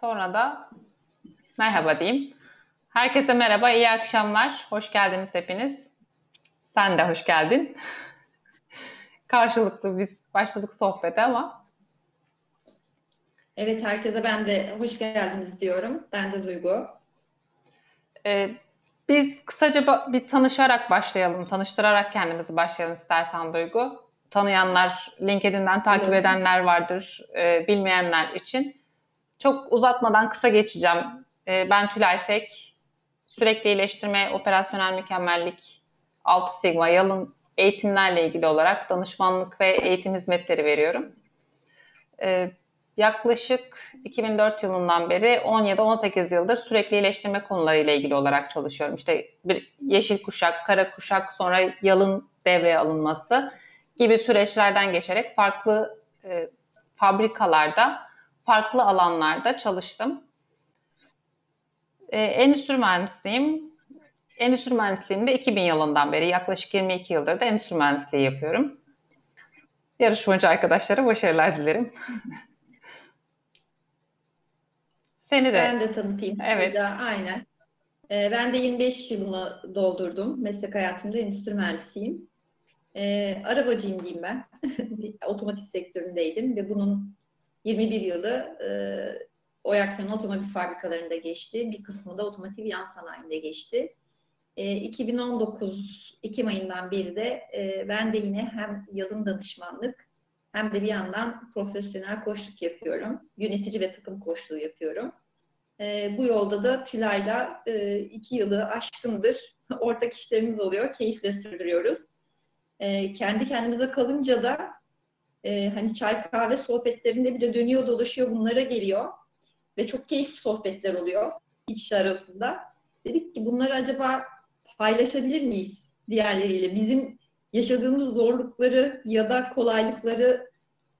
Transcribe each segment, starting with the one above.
Sonra da merhaba diyeyim. Herkese merhaba, iyi akşamlar. Hoş geldiniz hepiniz. Sen de hoş geldin. Karşılıklı biz başladık sohbete ama. Evet, herkese ben de hoş geldiniz diyorum. Ben de Duygu. Ee, biz kısaca bir tanışarak başlayalım, tanıştırarak kendimizi başlayalım istersen Duygu. Tanıyanlar, LinkedIn'den takip edenler vardır, e, bilmeyenler için. Çok uzatmadan kısa geçeceğim. E, ben Tülay Tek, sürekli iyileştirme, operasyonel mükemmellik, 6 Sigma, Yalın eğitimlerle ilgili olarak danışmanlık ve eğitim hizmetleri veriyorum. E, yaklaşık 2004 yılından beri 17-18 yıldır sürekli iyileştirme konularıyla ilgili olarak çalışıyorum. İşte bir yeşil kuşak, kara kuşak, sonra yalın devreye alınması gibi süreçlerden geçerek farklı e, fabrikalarda, farklı alanlarda çalıştım. E, endüstri mühendisiyim. Endüstri mühendisliğinde 2000 yılından beri yaklaşık 22 yıldır da endüstri mühendisliği yapıyorum. Yarışmacı arkadaşlara başarılar dilerim. Seni de. Ben de tanıtayım. Evet. Kısaca. Aynen. Ee, ben de 25 yılımı doldurdum. Meslek hayatımda endüstri mühendisiyim. Ee, arabacıyım diyeyim ben. Otomotiv sektöründeydim ve bunun 21 yılı e, Oyaklı'nın otomobil fabrikalarında geçti. Bir kısmı da otomotiv yan sanayinde geçti. E, 2019 Ekim ayından beri de e, ben de yine hem yazın danışmanlık hem de bir yandan profesyonel koçluk yapıyorum. Yönetici ve takım koçluğu yapıyorum. E, bu yolda da Tülay'la e, iki yılı aşkındır ortak işlerimiz oluyor. Keyifle sürdürüyoruz. E, kendi kendimize kalınca da e, hani çay kahve sohbetlerinde bile dönüyor dolaşıyor bunlara geliyor. Ve çok keyifli sohbetler oluyor kişi arasında. Dedik ki bunları acaba paylaşabilir miyiz diğerleriyle? Bizim yaşadığımız zorlukları ya da kolaylıkları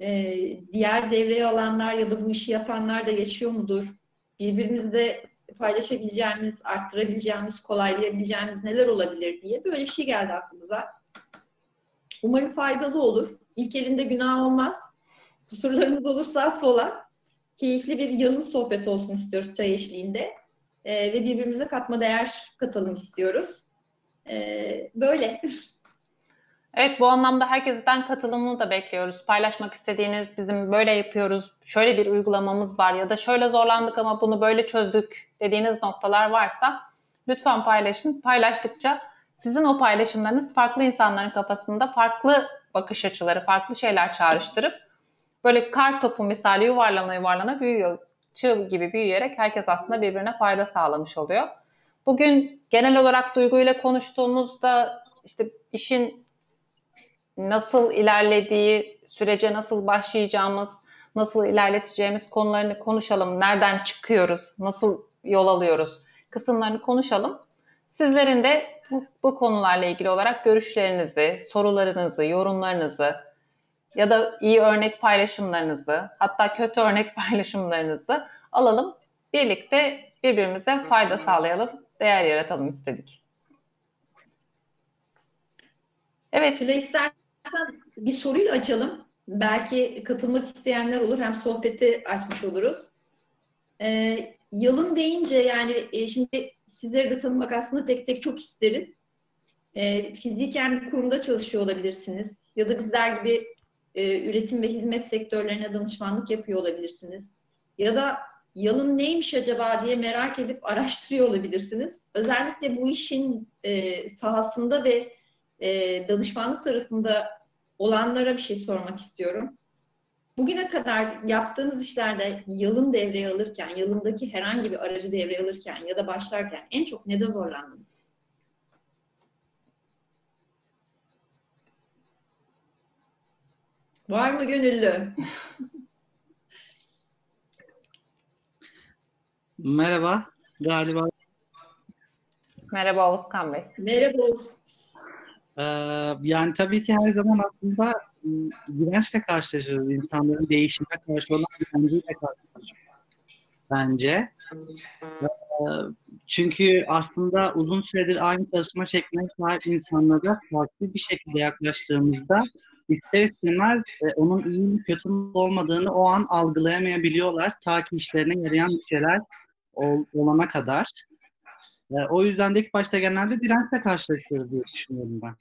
e, diğer devreye alanlar ya da bu işi yapanlar da yaşıyor mudur? Birbirimizle paylaşabileceğimiz, arttırabileceğimiz, kolaylayabileceğimiz neler olabilir diye böyle bir şey geldi aklımıza. Umarım faydalı olur. İlk elinde günah olmaz. Kusurlarımız olursa affola. Keyifli bir yalın sohbet olsun istiyoruz çay eşliğinde. Ee, ve birbirimize katma değer katalım istiyoruz. Ee, böyle. Evet bu anlamda herkesten katılımını da bekliyoruz. Paylaşmak istediğiniz bizim böyle yapıyoruz, şöyle bir uygulamamız var ya da şöyle zorlandık ama bunu böyle çözdük dediğiniz noktalar varsa lütfen paylaşın. Paylaştıkça sizin o paylaşımlarınız farklı insanların kafasında farklı bakış açıları, farklı şeyler çağrıştırıp böyle kar topu misali yuvarlana yuvarlana büyüyor. Çığ gibi büyüyerek herkes aslında birbirine fayda sağlamış oluyor. Bugün genel olarak duyguyla konuştuğumuzda işte işin nasıl ilerlediği, sürece nasıl başlayacağımız, nasıl ilerleteceğimiz konularını konuşalım. Nereden çıkıyoruz, nasıl yol alıyoruz kısımlarını konuşalım. Sizlerin de bu, bu konularla ilgili olarak görüşlerinizi, sorularınızı, yorumlarınızı ya da iyi örnek paylaşımlarınızı, hatta kötü örnek paylaşımlarınızı alalım. Birlikte birbirimize fayda sağlayalım, değer yaratalım istedik. Evet. Şöyle istersen bir soruyla açalım. Belki katılmak isteyenler olur. Hem sohbeti açmış oluruz. Ee, yalın deyince yani e, şimdi sizleri de tanımak aslında tek tek çok isteriz. E, fiziken bir kurumda çalışıyor olabilirsiniz. Ya da bizler gibi e, üretim ve hizmet sektörlerine danışmanlık yapıyor olabilirsiniz. Ya da yalın neymiş acaba diye merak edip araştırıyor olabilirsiniz. Özellikle bu işin e, sahasında ve e, danışmanlık tarafında olanlara bir şey sormak istiyorum. Bugüne kadar yaptığınız işlerde yılın devreye alırken, yılındaki herhangi bir aracı devreye alırken ya da başlarken en çok nede zorlandınız? Var mı gönüllü? Merhaba, galiba. Merhaba Oğuzkan Bey. Merhaba Oğuz. Ee, yani tabii ki her zaman aslında dirençle karşılaşıyoruz. İnsanların değişime karşı olan direnciyle karşılaşıyoruz. Bence. Ee, çünkü aslında uzun süredir aynı çalışma şekline sahip insanlara farklı bir şekilde yaklaştığımızda ister istemez e, onun iyi mi kötü mü olmadığını o an algılayamayabiliyorlar. Ta ki işlerine yarayan bir şeyler ol, olana kadar. E, o yüzden de ilk başta genelde dirençle karşılaşıyoruz diye düşünüyorum ben.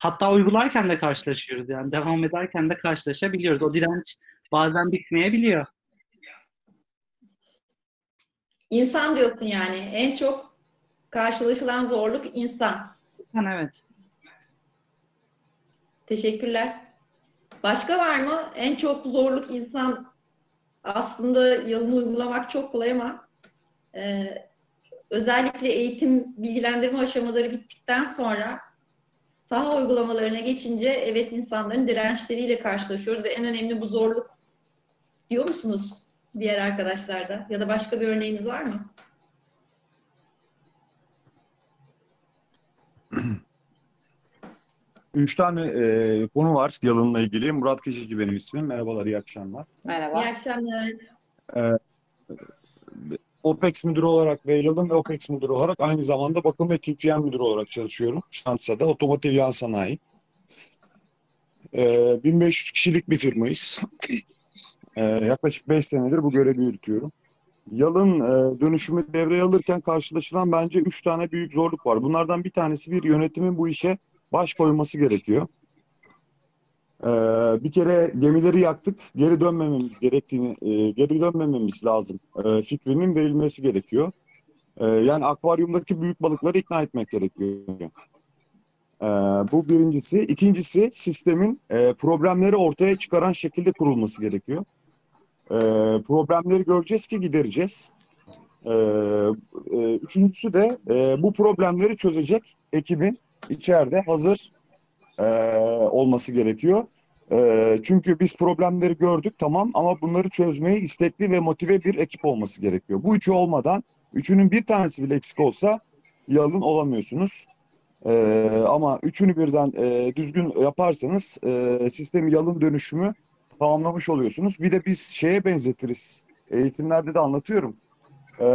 Hatta uygularken de karşılaşıyoruz yani devam ederken de karşılaşabiliyoruz. O direnç bazen bitmeyebiliyor. İnsan diyorsun yani. En çok karşılaşılan zorluk insan. Yani evet. Teşekkürler. Başka var mı? En çok zorluk insan aslında yalını uygulamak çok kolay ama e, özellikle eğitim bilgilendirme aşamaları bittikten sonra saha uygulamalarına geçince evet insanların dirençleriyle karşılaşıyoruz ve en önemli bu zorluk diyor musunuz diğer arkadaşlarda? Ya da başka bir örneğiniz var mı? Üç tane e, konu var yalınla ilgili. Murat Keçici benim ismim. Merhabalar, iyi akşamlar. Merhaba. İyi akşamlar. E, OPEX müdürü olarak ve yalın ve OPEX müdürü olarak aynı zamanda bakım ve TPM müdürü olarak çalışıyorum. Şansa'da otomotiv yan sanayi. E, 1500 kişilik bir firmayız. E, yaklaşık 5 senedir bu görevi yürütüyorum. Yalın e, dönüşümü devreye alırken karşılaşılan bence 3 tane büyük zorluk var. Bunlardan bir tanesi bir yönetimin bu işe baş koyması gerekiyor. Ee, bir kere gemileri yaktık, geri dönmememiz gerektiğini, e, geri dönmememiz lazım. E, fikrinin verilmesi gerekiyor. E, yani akvaryumdaki büyük balıkları ikna etmek gerekiyor. E, bu birincisi. İkincisi sistemin e, problemleri ortaya çıkaran şekilde kurulması gerekiyor. Problemleri göreceğiz ki gidereceğiz. Üçüncüsü de bu problemleri çözecek ekibin içeride hazır e, olması gerekiyor. E, çünkü biz problemleri gördük tamam ama bunları çözmeye istekli ve motive bir ekip olması gerekiyor. Bu üçü olmadan, üçünün bir tanesi bile eksik olsa yalın olamıyorsunuz. E, ama üçünü birden e, düzgün yaparsanız e, sistem yalın dönüşümü tamamlamış oluyorsunuz. Bir de biz şeye benzetiriz. Eğitimlerde de anlatıyorum e,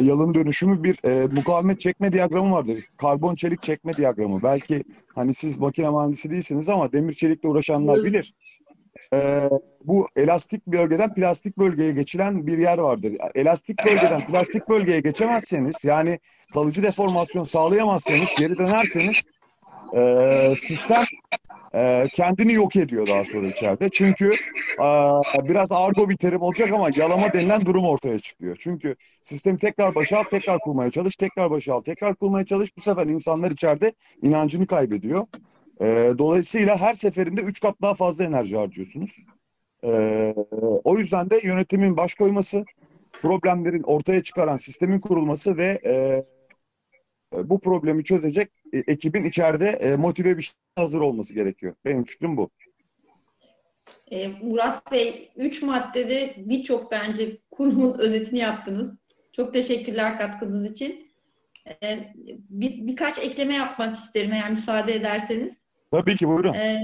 yalın dönüşümü bir e, mukavemet çekme diyagramı vardır. Karbon çelik çekme diyagramı. Belki hani siz makine mühendisi değilsiniz ama demir çelikle uğraşanlar bilir. E, bu elastik bölgeden plastik bölgeye geçilen bir yer vardır. Elastik bölgeden plastik bölgeye geçemezseniz yani kalıcı deformasyon sağlayamazsanız geri dönerseniz e, sistem e, kendini yok ediyor daha sonra içeride. Çünkü e, biraz argo bir terim olacak ama yalama denilen durum ortaya çıkıyor. Çünkü sistemi tekrar başa al, tekrar kurmaya çalış, tekrar başa al, tekrar kurmaya çalış. Bu sefer insanlar içeride inancını kaybediyor. E, dolayısıyla her seferinde üç kat daha fazla enerji harcıyorsunuz. E, o yüzden de yönetimin baş koyması, problemlerin ortaya çıkaran sistemin kurulması ve e, bu problemi çözecek e, ekibin içeride e, motive bir şey hazır olması gerekiyor. Benim fikrim bu. E, Murat Bey, üç maddede birçok bence kurumun özetini yaptınız. Çok teşekkürler katkınız için. E, bir, birkaç ekleme yapmak isterim eğer müsaade ederseniz. Tabii ki buyurun. E,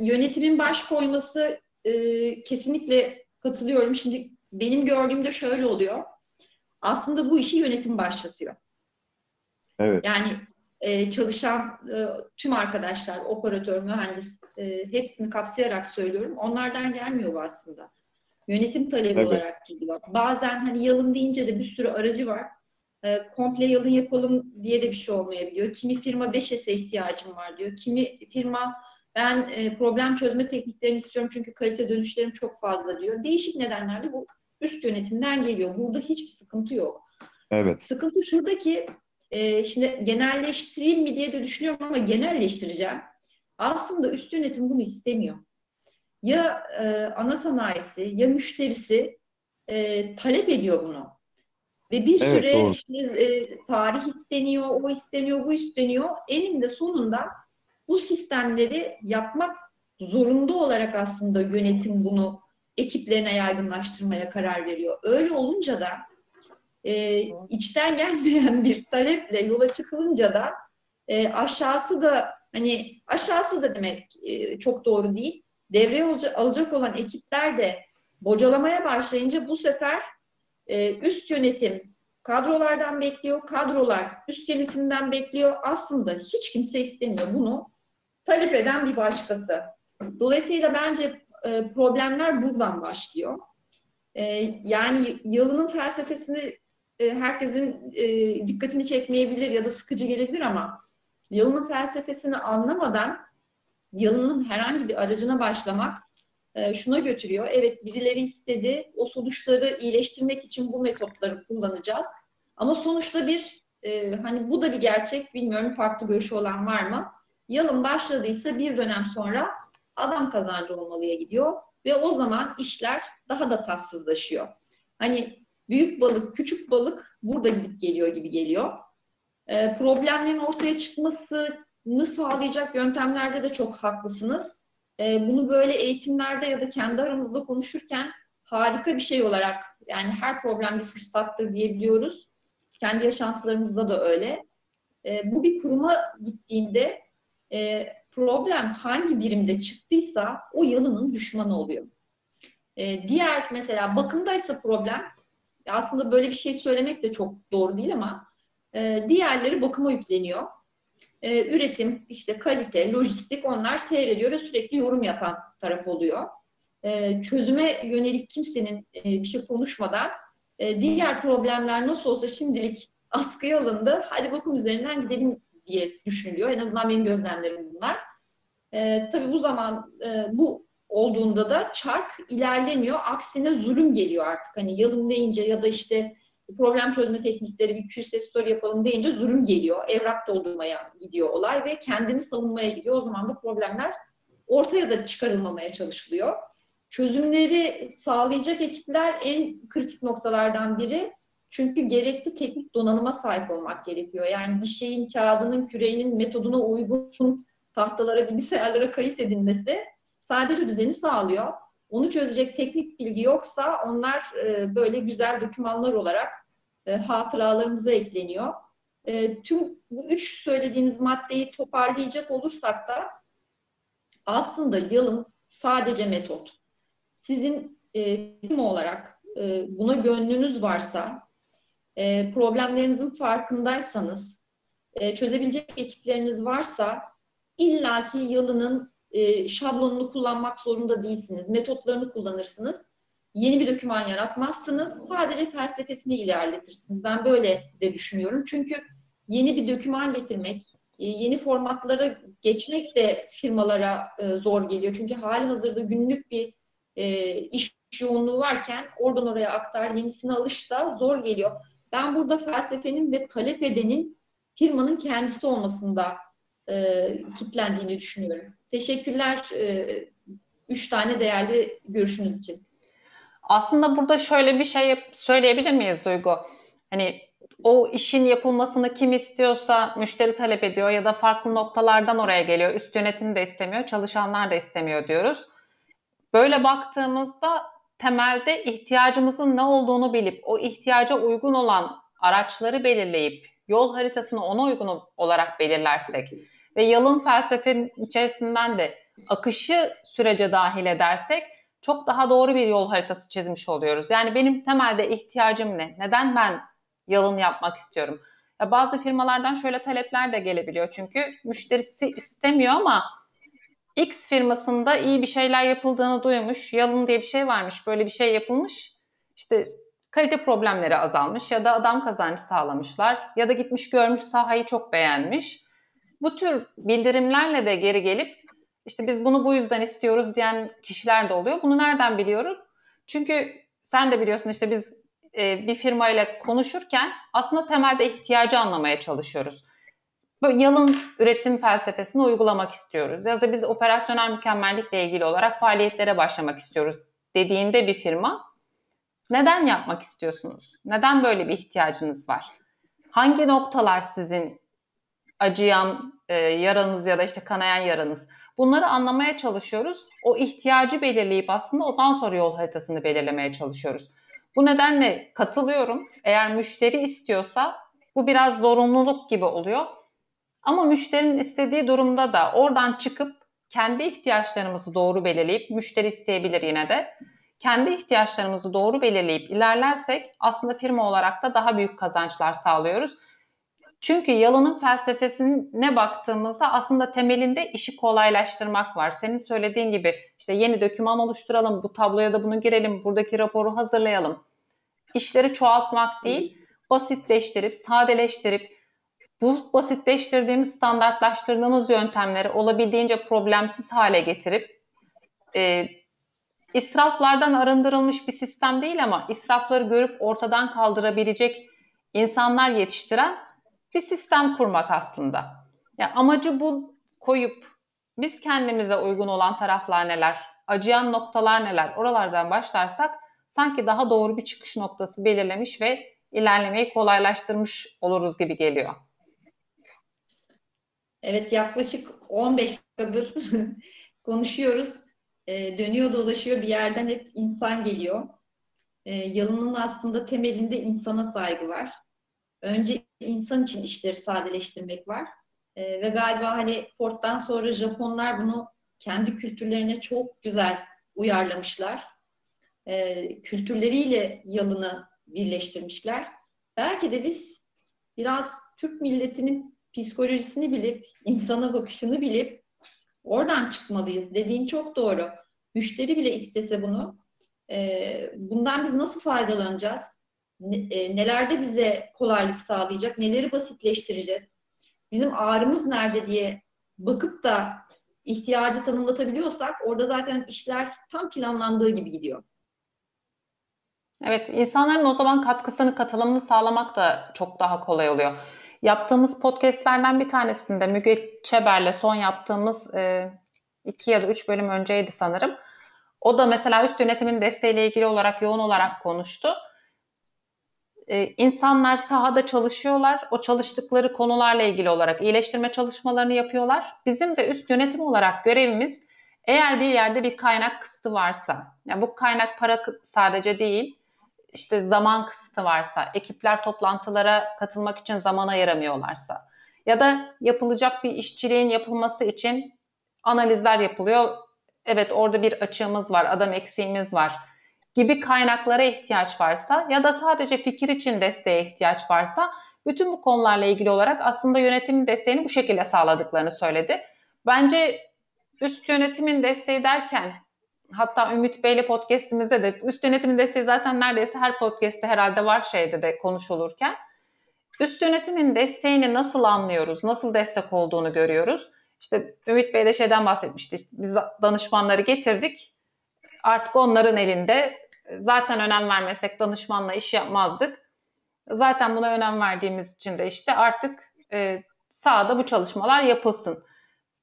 yönetimin baş koyması e, kesinlikle katılıyorum. Şimdi benim gördüğümde şöyle oluyor. Aslında bu işi yönetim başlatıyor. Evet. Yani e, çalışan e, tüm arkadaşlar, operatör, mühendis e, hepsini kapsayarak söylüyorum. Onlardan gelmiyor bu aslında. Yönetim talebi evet. olarak geliyor. Bazen hani yalın deyince de bir sürü aracı var. E, komple yalın yapalım diye de bir şey olmayabiliyor. Kimi firma 5 S'e ihtiyacım var diyor. Kimi firma ben e, problem çözme tekniklerini istiyorum çünkü kalite dönüşlerim çok fazla diyor. Değişik nedenlerle bu üst yönetimden geliyor. Burada hiçbir sıkıntı yok. Evet. Sıkıntı şuradaki e, şimdi genelleştireyim mi diye de düşünüyorum ama genelleştireceğim. Aslında üst yönetim bunu istemiyor. Ya e, ana sanayisi ya müşterisi e, talep ediyor bunu. Ve bir evet, süre işte, e, tarih isteniyor, o isteniyor, bu isteniyor. Eninde sonunda bu sistemleri yapmak zorunda olarak aslında yönetim bunu ekiplerine yaygınlaştırmaya karar veriyor. Öyle olunca da e, içten gelmeyen bir taleple yola çıkılınca da e, aşağısı da hani aşağısı da demek e, çok doğru değil. Devreye alacak olan ekipler de bocalamaya başlayınca bu sefer e, üst yönetim kadrolardan bekliyor, kadrolar üst yönetimden bekliyor. Aslında hiç kimse istemiyor bunu talep eden bir başkası. Dolayısıyla bence e, problemler buradan başlıyor. E, yani yalının felsefesini e, herkesin e, dikkatini çekmeyebilir ya da sıkıcı gelebilir ama yalının felsefesini anlamadan yalının herhangi bir aracına başlamak e, şuna götürüyor. Evet birileri istedi. O sonuçları iyileştirmek için bu metotları kullanacağız. Ama sonuçta bir hani bu da bir gerçek. Bilmiyorum farklı görüşü olan var mı? Yalın başladıysa bir dönem sonra adam kazancı olmalıya gidiyor ve o zaman işler daha da tatsızlaşıyor. Hani büyük balık, küçük balık burada gidip geliyor gibi geliyor. E, problemlerin ortaya çıkmasını sağlayacak yöntemlerde de çok haklısınız. E, bunu böyle eğitimlerde ya da kendi aramızda konuşurken harika bir şey olarak yani her problem bir fırsattır diyebiliyoruz. Kendi yaşantılarımızda da öyle. E, bu bir kuruma gittiğinde e, problem hangi birimde çıktıysa o yalının düşmanı oluyor. E, diğer mesela bakımdaysa problem aslında böyle bir şey söylemek de çok doğru değil ama e, diğerleri bakıma yükleniyor. E, üretim, işte kalite, lojistik onlar seyrediyor ve sürekli yorum yapan taraf oluyor. E, çözüme yönelik kimsenin e, bir şey konuşmadan e, diğer problemler nasıl olsa şimdilik askıya alındı. Hadi bakım üzerinden gidelim diye düşünülüyor. En azından benim gözlemlerim bunlar. E, tabii bu zaman e, bu olduğunda da çark ilerlemiyor. Aksine zulüm geliyor artık. Hani yalın deyince ya da işte problem çözme teknikleri bir QC story yapalım deyince zulüm geliyor. Evrak doldurmaya gidiyor olay ve kendini savunmaya gidiyor. O zaman da problemler ortaya da çıkarılmamaya çalışılıyor. Çözümleri sağlayacak ekipler en kritik noktalardan biri. Çünkü gerekli teknik donanıma sahip olmak gerekiyor. Yani bir şeyin kağıdının, küreğinin metoduna uygun tahtalara, bilgisayarlara kayıt edilmesi sadece düzeni sağlıyor. Onu çözecek teknik bilgi yoksa onlar e, böyle güzel dokümanlar olarak e, hatıralarımıza ekleniyor. E, tüm bu üç söylediğiniz maddeyi toparlayacak olursak da aslında yılın sadece metot. Sizin e, olarak e, buna gönlünüz varsa, problemlerinizin farkındaysanız, çözebilecek ekipleriniz varsa illaki yılının e, şablonunu kullanmak zorunda değilsiniz. Metotlarını kullanırsınız. Yeni bir doküman yaratmazsınız. Sadece felsefesini ilerletirsiniz. Ben böyle de düşünüyorum. Çünkü yeni bir doküman getirmek, e, yeni formatlara geçmek de firmalara e, zor geliyor. Çünkü hali hazırda günlük bir e, iş yoğunluğu varken oradan oraya aktar, yenisine alış da zor geliyor. Ben burada felsefenin ve talep edenin firmanın kendisi olmasında e, kitlendiğini düşünüyorum. Teşekkürler e, üç tane değerli görüşünüz için. Aslında burada şöyle bir şey söyleyebilir miyiz Duygu? Hani o işin yapılmasını kim istiyorsa müşteri talep ediyor ya da farklı noktalardan oraya geliyor. Üst yönetim de istemiyor, çalışanlar da istemiyor diyoruz. Böyle baktığımızda temelde ihtiyacımızın ne olduğunu bilip o ihtiyaca uygun olan araçları belirleyip yol haritasını ona uygun olarak belirlersek ve yalın felsefenin içerisinden de akışı sürece dahil edersek çok daha doğru bir yol haritası çizmiş oluyoruz. Yani benim temelde ihtiyacım ne? Neden ben yalın yapmak istiyorum? Ya bazı firmalardan şöyle talepler de gelebiliyor çünkü müşterisi istemiyor ama X firmasında iyi bir şeyler yapıldığını duymuş. Yalın diye bir şey varmış. Böyle bir şey yapılmış. İşte kalite problemleri azalmış ya da adam kazancı sağlamışlar ya da gitmiş görmüş sahayı çok beğenmiş. Bu tür bildirimlerle de geri gelip işte biz bunu bu yüzden istiyoruz diyen kişiler de oluyor. Bunu nereden biliyorum? Çünkü sen de biliyorsun işte biz e, bir firmayla konuşurken aslında temelde ihtiyacı anlamaya çalışıyoruz. Böyle yalın üretim felsefesini uygulamak istiyoruz. Ya da biz operasyonel mükemmellikle ilgili olarak faaliyetlere başlamak istiyoruz dediğinde bir firma neden yapmak istiyorsunuz? Neden böyle bir ihtiyacınız var? Hangi noktalar sizin acıyan e, yaranız ya da işte kanayan yaranız. Bunları anlamaya çalışıyoruz. O ihtiyacı belirleyip aslında ondan sonra yol haritasını belirlemeye çalışıyoruz. Bu nedenle katılıyorum. Eğer müşteri istiyorsa bu biraz zorunluluk gibi oluyor. Ama müşterinin istediği durumda da oradan çıkıp kendi ihtiyaçlarımızı doğru belirleyip müşteri isteyebilir yine de. Kendi ihtiyaçlarımızı doğru belirleyip ilerlersek aslında firma olarak da daha büyük kazançlar sağlıyoruz Çünkü Yalın'ın felsefesine baktığımızda aslında temelinde işi kolaylaştırmak var. Senin söylediğin gibi işte yeni doküman oluşturalım, bu tabloya da bunu girelim, buradaki raporu hazırlayalım. İşleri çoğaltmak değil, basitleştirip, sadeleştirip, bu basitleştirdiğimiz, standartlaştırdığımız yöntemleri olabildiğince problemsiz hale getirip e, israflardan arındırılmış bir sistem değil ama israfları görüp ortadan kaldırabilecek insanlar yetiştiren bir sistem kurmak aslında. Yani amacı bu koyup biz kendimize uygun olan taraflar neler, acıyan noktalar neler oralardan başlarsak sanki daha doğru bir çıkış noktası belirlemiş ve ilerlemeyi kolaylaştırmış oluruz gibi geliyor. Evet yaklaşık 15 dakikadır konuşuyoruz. E, dönüyor dolaşıyor bir yerden hep insan geliyor. E, yalının aslında temelinde insana saygı var. Önce insan için işleri sadeleştirmek var. E, ve galiba hani Ford'dan sonra Japonlar bunu kendi kültürlerine çok güzel uyarlamışlar. E, kültürleriyle yalını birleştirmişler. Belki de biz biraz Türk milletinin psikolojisini bilip, insana bakışını bilip oradan çıkmalıyız. Dediğin çok doğru. Müşteri bile istese bunu, e, bundan biz nasıl faydalanacağız? E, nelerde bize kolaylık sağlayacak? Neleri basitleştireceğiz? Bizim ağrımız nerede diye bakıp da ihtiyacı tanımlatabiliyorsak orada zaten işler tam planlandığı gibi gidiyor. Evet, insanların o zaman katkısını, katılımını sağlamak da çok daha kolay oluyor. Yaptığımız podcastlerden bir tanesinde Müge Çeber'le son yaptığımız e, iki ya da üç bölüm önceydi sanırım. O da mesela üst yönetimin desteğiyle ilgili olarak yoğun olarak konuştu. Ee, insanlar sahada çalışıyorlar. O çalıştıkları konularla ilgili olarak iyileştirme çalışmalarını yapıyorlar. Bizim de üst yönetim olarak görevimiz eğer bir yerde bir kaynak kısıtı varsa, yani bu kaynak para sadece değil, işte zaman kısıtı varsa, ekipler toplantılara katılmak için zaman ayıramıyorlarsa ya da yapılacak bir işçiliğin yapılması için analizler yapılıyor. Evet orada bir açığımız var, adam eksiğimiz var gibi kaynaklara ihtiyaç varsa ya da sadece fikir için desteğe ihtiyaç varsa bütün bu konularla ilgili olarak aslında yönetimin desteğini bu şekilde sağladıklarını söyledi. Bence üst yönetimin desteği derken hatta Ümit Bey'le podcastimizde de üst yönetimin desteği zaten neredeyse her podcast'te herhalde var şeyde de konuşulurken üst yönetimin desteğini nasıl anlıyoruz, nasıl destek olduğunu görüyoruz. İşte Ümit Bey de şeyden bahsetmişti. Biz danışmanları getirdik. Artık onların elinde zaten önem vermesek danışmanla iş yapmazdık. Zaten buna önem verdiğimiz için de işte artık e, sahada bu çalışmalar yapılsın.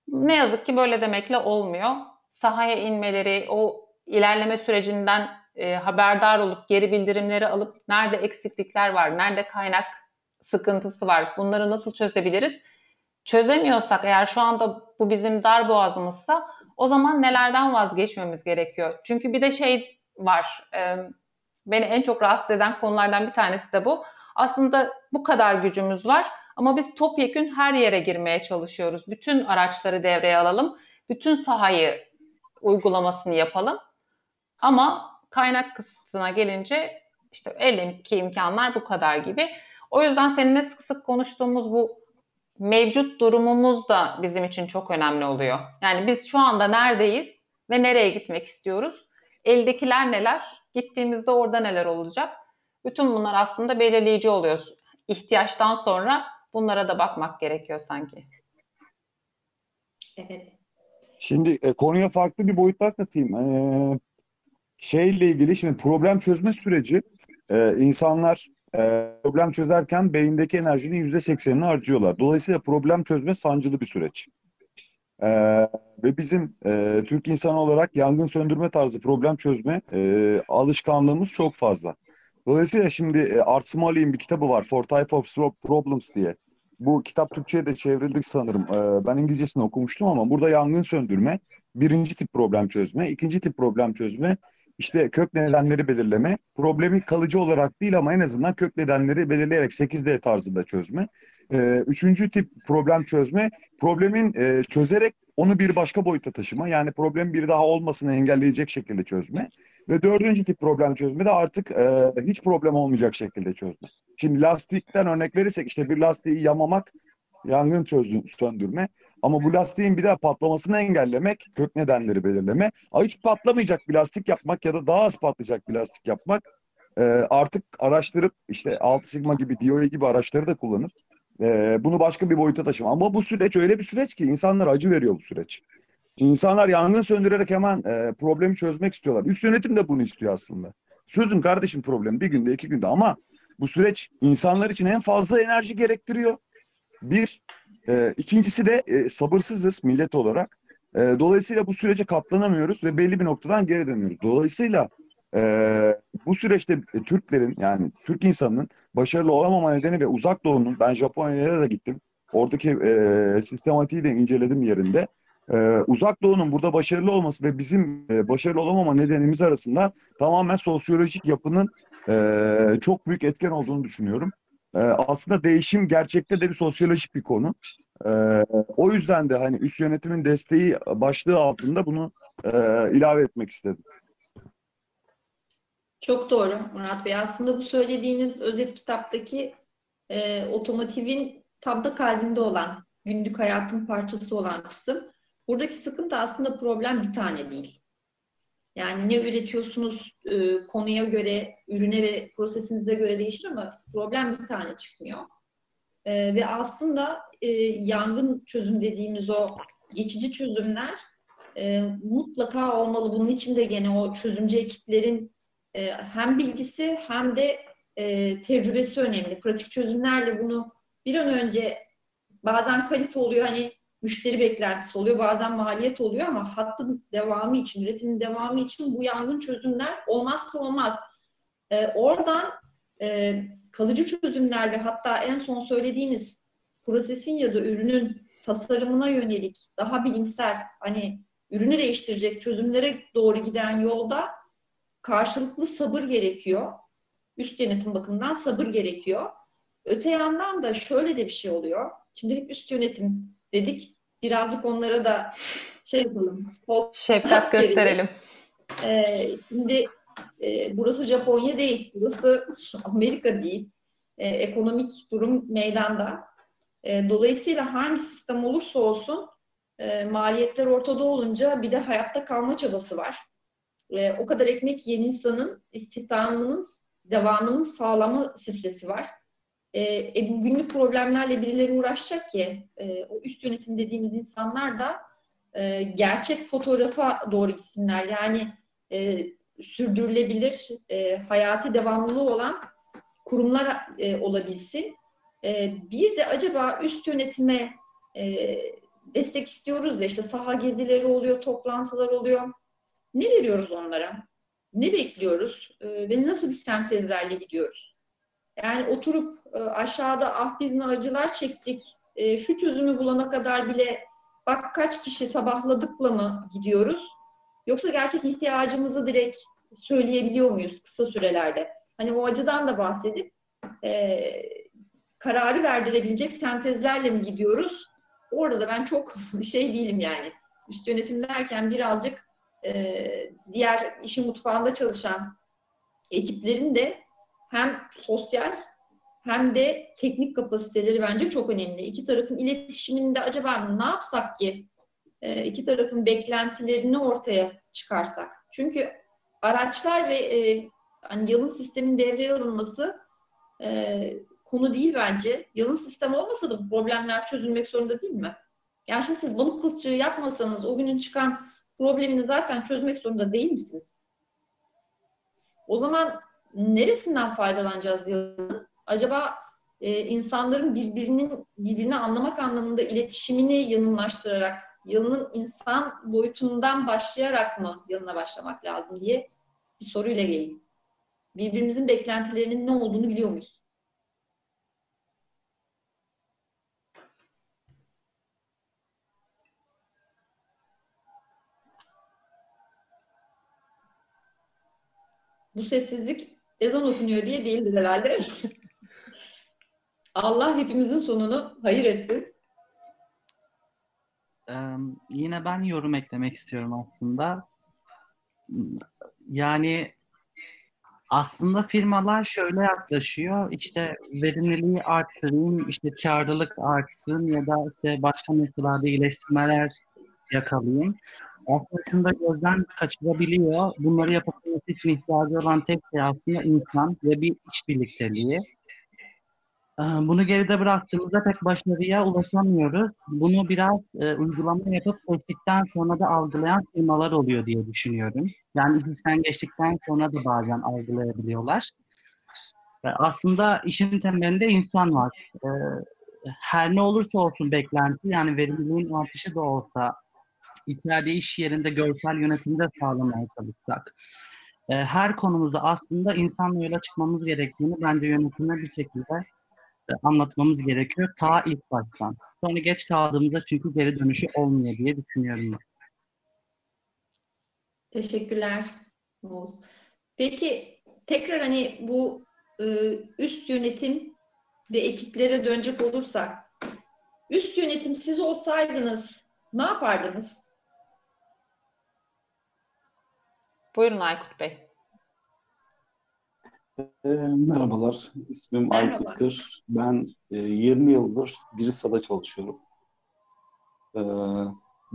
Ne yazık ki böyle demekle olmuyor. Sahaya inmeleri, o ilerleme sürecinden e, haberdar olup geri bildirimleri alıp nerede eksiklikler var, nerede kaynak sıkıntısı var, bunları nasıl çözebiliriz? Çözemiyorsak eğer şu anda bu bizim dar boğazımızsa o zaman nelerden vazgeçmemiz gerekiyor? Çünkü bir de şey var. Beni en çok rahatsız eden konulardan bir tanesi de bu. Aslında bu kadar gücümüz var ama biz topyekün her yere girmeye çalışıyoruz. Bütün araçları devreye alalım. Bütün sahayı uygulamasını yapalım. Ama kaynak kısıtına gelince işte eldeki imkanlar bu kadar gibi. O yüzden seninle sık sık konuştuğumuz bu mevcut durumumuz da bizim için çok önemli oluyor. Yani biz şu anda neredeyiz ve nereye gitmek istiyoruz? Eldekiler neler? Gittiğimizde orada neler olacak? Bütün bunlar aslında belirleyici oluyor. İhtiyaçtan sonra bunlara da bakmak gerekiyor sanki. Evet. Şimdi e, konuya farklı bir boyutta katayım. E, şeyle ilgili şimdi problem çözme süreci e, insanlar e, problem çözerken beyindeki enerjinin yüzde seksenini harcıyorlar. Dolayısıyla problem çözme sancılı bir süreç. E, ve bizim e, Türk insanı olarak yangın söndürme tarzı problem çözme e, alışkanlığımız çok fazla. Dolayısıyla şimdi e, Art Smalley'in bir kitabı var, Four Types of Problems diye. Bu kitap Türkçe'ye de çevrildi sanırım. Ee, ben İngilizcesini okumuştum ama burada yangın söndürme, birinci tip problem çözme, ikinci tip problem çözme, işte kök nedenleri belirleme, problemi kalıcı olarak değil ama en azından kök nedenleri belirleyerek 8D tarzında çözme. Ee, üçüncü tip problem çözme, problemin e, çözerek onu bir başka boyuta taşıma. Yani problem bir daha olmasını engelleyecek şekilde çözme. Ve dördüncü tip problem çözme de artık e, hiç problem olmayacak şekilde çözme. Şimdi lastikten örnek verirsek işte bir lastiği yamamak yangın çözdü, söndürme. Ama bu lastiğin bir daha patlamasını engellemek, kök nedenleri belirleme. Ama hiç patlamayacak bir lastik yapmak ya da daha az patlayacak bir lastik yapmak e, artık araştırıp işte 6 sigma gibi, DOE gibi araçları da kullanıp e, bunu başka bir boyuta taşıma. Ama bu süreç öyle bir süreç ki insanlara acı veriyor bu süreç. İnsanlar yangın söndürerek hemen e, problemi çözmek istiyorlar. Üst yönetim de bunu istiyor aslında. Çözün kardeşim problemi bir günde iki günde ama bu süreç insanlar için en fazla enerji gerektiriyor. Bir, e, ikincisi de e, sabırsızız millet olarak. E, dolayısıyla bu sürece katlanamıyoruz ve belli bir noktadan geri dönüyoruz. Dolayısıyla e, bu süreçte e, Türklerin yani Türk insanının başarılı olamama nedeni ve uzak doğunun ben Japonya'ya da gittim. Oradaki e, sistematiği de inceledim yerinde. E, uzak doğunun burada başarılı olması ve bizim e, başarılı olamama nedenimiz arasında tamamen sosyolojik yapının e, çok büyük etken olduğunu düşünüyorum. E, aslında değişim gerçekte de bir sosyolojik bir konu. E, o yüzden de hani üst yönetimin desteği başlığı altında bunu e, ilave etmek istedim. Çok doğru Murat Bey. Aslında bu söylediğiniz özet kitaptaki e, otomotivin tam da kalbinde olan, günlük hayatın parçası olan kısım. Buradaki sıkıntı aslında problem bir tane değil. Yani ne üretiyorsunuz e, konuya göre, ürüne ve prosesinize göre değişir ama problem bir tane çıkmıyor. E, ve aslında e, yangın çözüm dediğimiz o geçici çözümler e, mutlaka olmalı. Bunun için de gene o çözümcü ekiplerin e, hem bilgisi hem de e, tecrübesi önemli. Pratik çözümlerle bunu bir an önce bazen kalite oluyor hani müşteri beklentisi oluyor, bazen maliyet oluyor ama hattın devamı için, üretimin devamı için bu yangın çözümler olmazsa olmaz. E, oradan e, kalıcı çözümler ve hatta en son söylediğiniz prosesin ya da ürünün tasarımına yönelik daha bilimsel hani ürünü değiştirecek çözümlere doğru giden yolda karşılıklı sabır gerekiyor. Üst yönetim bakımından sabır gerekiyor. Öte yandan da şöyle de bir şey oluyor. Şimdi hep üst yönetim dedik. Birazcık onlara da şey yapalım. Şefkat gösterelim. Ee, şimdi e, burası Japonya değil. Burası Amerika değil. E, ekonomik durum meydanda. E, dolayısıyla hangi sistem olursa olsun e, maliyetler ortada olunca bir de hayatta kalma çabası var. E, o kadar ekmek yiyen insanın istihdamının devamının sağlama stresi var. E, e, bu günlük problemlerle birileri uğraşacak ki e, o üst yönetim dediğimiz insanlar da e, gerçek fotoğrafa doğru gitsinler. Yani e, sürdürülebilir, e, hayati devamlılığı olan kurumlar e, olabilsin. E, bir de acaba üst yönetime e, destek istiyoruz ya işte saha gezileri oluyor, toplantılar oluyor. Ne veriyoruz onlara? Ne bekliyoruz? E, ve nasıl bir sentezlerle gidiyoruz? Yani oturup e, aşağıda ah biz ne acılar çektik, e, şu çözümü bulana kadar bile bak kaç kişi sabahladıkla mı gidiyoruz? Yoksa gerçek ihtiyacımızı direkt söyleyebiliyor muyuz kısa sürelerde? Hani o acıdan da bahsedip e, kararı verdirebilecek sentezlerle mi gidiyoruz? Orada da ben çok şey değilim yani. Üst yönetim derken birazcık e, diğer işin mutfağında çalışan ekiplerin de hem sosyal hem de teknik kapasiteleri bence çok önemli. İki tarafın iletişiminde acaba ne yapsak ki e, iki tarafın beklentilerini ortaya çıkarsak? Çünkü araçlar ve e, hani yalın sistemin devreye alınması e, konu değil bence. Yalın sistem olmasa da bu problemler çözülmek zorunda değil mi? Yani şimdi siz balık kılçığı yapmasanız o günün çıkan problemini zaten çözmek zorunda değil misiniz? O zaman neresinden faydalanacağız yalın? Acaba e, insanların birbirinin birbirini anlamak anlamında iletişimini yanınlaştırarak, yalının insan boyutundan başlayarak mı yanına başlamak lazım diye bir soruyla geleyim. Birbirimizin beklentilerinin ne olduğunu biliyor muyuz? Bu sessizlik ezan okunuyor diye değildir herhalde. Allah hepimizin sonunu hayır etsin. Ee, yine ben yorum eklemek istiyorum aslında. Yani Aslında firmalar şöyle yaklaşıyor. İşte verimliliği arttırayım, işte karlılık artsın ya da işte başka noktalarda iyileştirmeler yakalayayım. Aslında gözden kaçırabiliyor. Bunları yapabilmesi için ihtiyacı olan tek şey aslında insan ve bir iş birlikteliği. Ee, bunu geride bıraktığımızda pek başarıya ulaşamıyoruz. Bunu biraz e, uygulama yapıp seçtikten sonra da algılayan firmalar oluyor diye düşünüyorum. Yani işten geçtikten sonra da bazen algılayabiliyorlar. E, aslında işin temelinde insan var. E, her ne olursa olsun beklenti, yani verimliliğin artışı da olsa, içeride iş yerinde görsel yönetimi de sağlamaya çalışsak, e, her konumuzda aslında insanla yola çıkmamız gerektiğini bence yönetime bir şekilde e, anlatmamız gerekiyor ta ilk baştan. Sonra geç kaldığımızda çünkü geri dönüşü olmuyor diye düşünüyorum. Teşekkürler Oğuz. Peki tekrar hani bu e, üst yönetim ve ekiplere dönecek olursak üst yönetim siz olsaydınız ne yapardınız? Buyurun Aykut Bey. E, merhabalar, ismim Merhaba. Aykut Kır. Ben e, 20 yıldır Birisa'da çalışıyorum. E,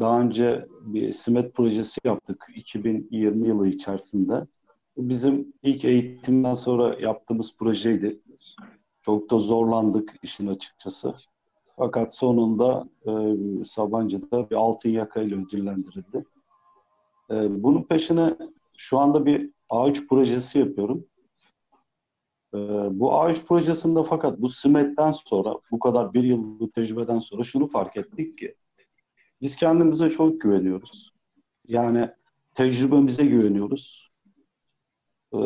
daha önce bir SİMET projesi yaptık 2020 yılı içerisinde. Bizim ilk eğitimden sonra yaptığımız projeydi. Çok da zorlandık işin açıkçası. Fakat sonunda e, Sabancı'da bir altın yakayla ödüllendirildi. E, bunun peşine şu anda bir A3 projesi yapıyorum. Ee, bu A3 projesinde fakat bu SİMET'ten sonra, bu kadar bir yıllık tecrübeden sonra şunu fark ettik ki biz kendimize çok güveniyoruz. Yani tecrübemize güveniyoruz. Ee,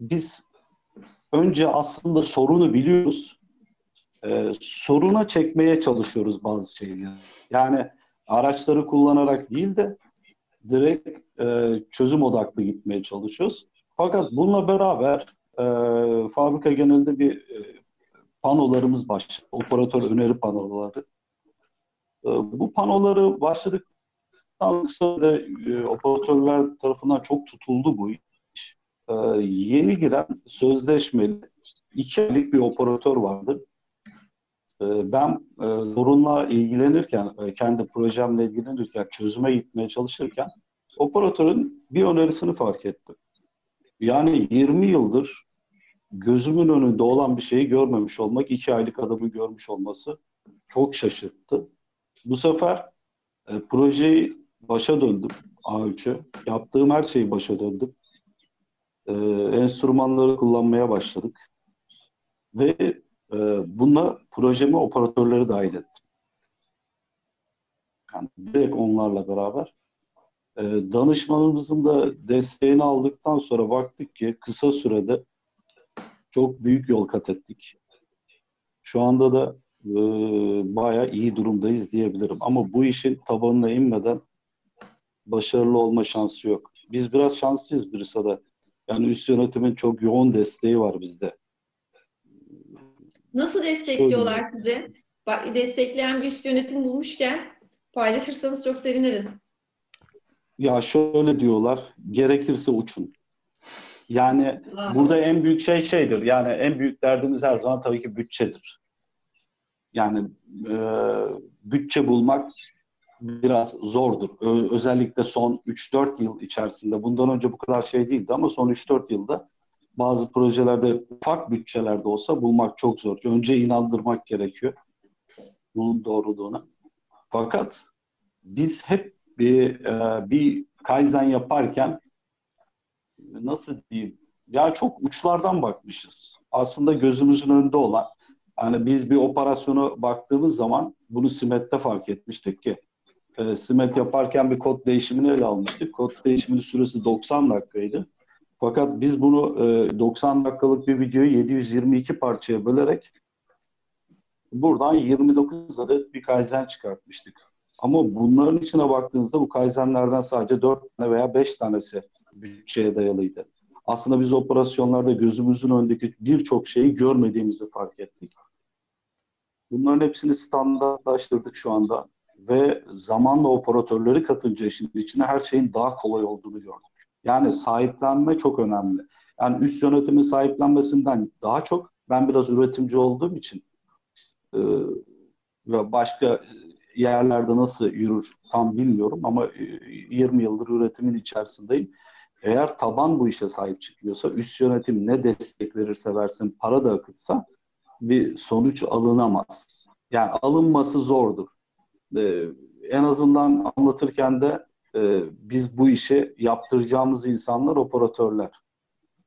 biz önce aslında sorunu biliyoruz. Ee, soruna çekmeye çalışıyoruz bazı şeyleri. Yani araçları kullanarak değil de direkt e, çözüm odaklı gitmeye çalışıyoruz. Fakat bununla beraber e, fabrika genelinde bir e, panolarımız başladı. Operatör öneri panoları. E, bu panoları başladıktan sonra da e, operatörler tarafından çok tutuldu bu iş. E, yeni giren sözleşmeli iki aylık bir operatör vardı. E, ben e, sorunla ilgilenirken, e, kendi projemle ilgilenirken, çözüme gitmeye çalışırken operatörün bir önerisini fark ettim. Yani 20 yıldır gözümün önünde olan bir şeyi görmemiş olmak, iki aylık adamı görmüş olması çok şaşırttı. Bu sefer e, projeyi başa döndüm A3'e. Yaptığım her şeyi başa döndüm. E, enstrümanları kullanmaya başladık. Ve e, bununla projeme operatörleri dahil ettim. Yani direkt onlarla beraber. E, danışmanımızın da desteğini aldıktan sonra baktık ki kısa sürede çok büyük yol kat ettik. Şu anda da e, bayağı iyi durumdayız diyebilirim. Ama bu işin tabanına inmeden başarılı olma şansı yok. Biz biraz şanslıyız Birisa'da. Yani üst yönetimin çok yoğun desteği var bizde. Nasıl destekliyorlar sizi? Bak, destekleyen bir üst yönetim bulmuşken paylaşırsanız çok seviniriz. Ya şöyle diyorlar, gerekirse uçun. Yani burada en büyük şey şeydir. Yani en büyük derdimiz her zaman tabii ki bütçedir. Yani e, bütçe bulmak biraz zordur. Ö- özellikle son 3-4 yıl içerisinde. Bundan önce bu kadar şey değildi ama son 3-4 yılda bazı projelerde ufak bütçelerde olsa bulmak çok zor. Önce inandırmak gerekiyor bunun doğruluğuna. Fakat biz hep bir e, bir kaizen yaparken nasıl diyeyim ya çok uçlardan bakmışız. Aslında gözümüzün önünde olan hani biz bir operasyona baktığımız zaman bunu Simet'te fark etmiştik ki e, Simet yaparken bir kod değişimini ele almıştık. Kod değişiminin süresi 90 dakikaydı. Fakat biz bunu e, 90 dakikalık bir videoyu 722 parçaya bölerek buradan 29 adet bir kaizen çıkartmıştık. Ama bunların içine baktığınızda bu kaizenlerden sadece 4 tane veya 5 tanesi bütçeye dayalıydı. Aslında biz operasyonlarda gözümüzün önündeki birçok şeyi görmediğimizi fark ettik. Bunların hepsini standartlaştırdık şu anda ve zamanla operatörleri katınca işin içine her şeyin daha kolay olduğunu gördük. Yani sahiplenme çok önemli. Yani üst yönetimin sahiplenmesinden daha çok ben biraz üretimci olduğum için e, ve başka yerlerde nasıl yürür tam bilmiyorum ama 20 yıldır üretimin içerisindeyim. Eğer taban bu işe sahip çıkıyorsa, üst yönetim ne destek verirse versin, para da akıtsa bir sonuç alınamaz. Yani alınması zordur. Ee, en azından anlatırken de e, biz bu işi yaptıracağımız insanlar operatörler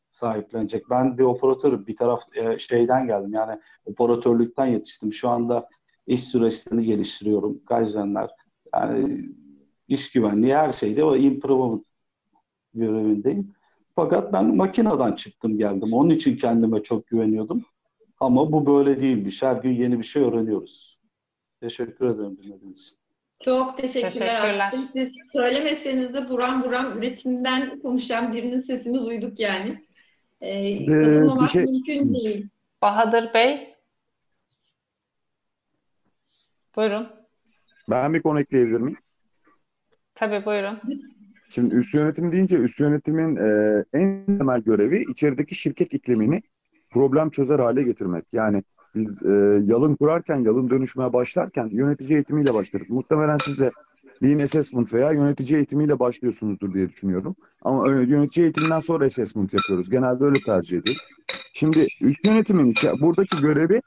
sahiplenecek. Ben bir operatörüm. Bir taraf e, şeyden geldim. Yani operatörlükten yetiştim. Şu anda iş süreçlerini geliştiriyorum. Kaizenler. Yani iş güvenliği her şeyde o improvement görevindeyim. Fakat ben makineden çıktım geldim. Onun için kendime çok güveniyordum. Ama bu böyle değilmiş. Her gün yeni bir şey öğreniyoruz. Teşekkür ederim dinlediğiniz için. Çok teşekkürler. Teşekkürler. Siz söylemeseniz de buram buram üretimden konuşan birinin sesini duyduk yani. Ee, katılmamak şey... mümkün değil. Bahadır Bey. Buyurun. Ben bir konu ekleyebilir miyim? Tabii buyurun. Şimdi üst yönetim deyince üst yönetimin e, en temel görevi içerideki şirket iklimini problem çözer hale getirmek. Yani biz e, yalın kurarken, yalın dönüşmeye başlarken yönetici eğitimiyle başlarız. Muhtemelen siz de Lean Assessment veya yönetici eğitimiyle başlıyorsunuzdur diye düşünüyorum. Ama yönetici eğitiminden sonra assessment yapıyoruz. Genelde öyle tercih ediyoruz. Şimdi üst yönetimin buradaki görevi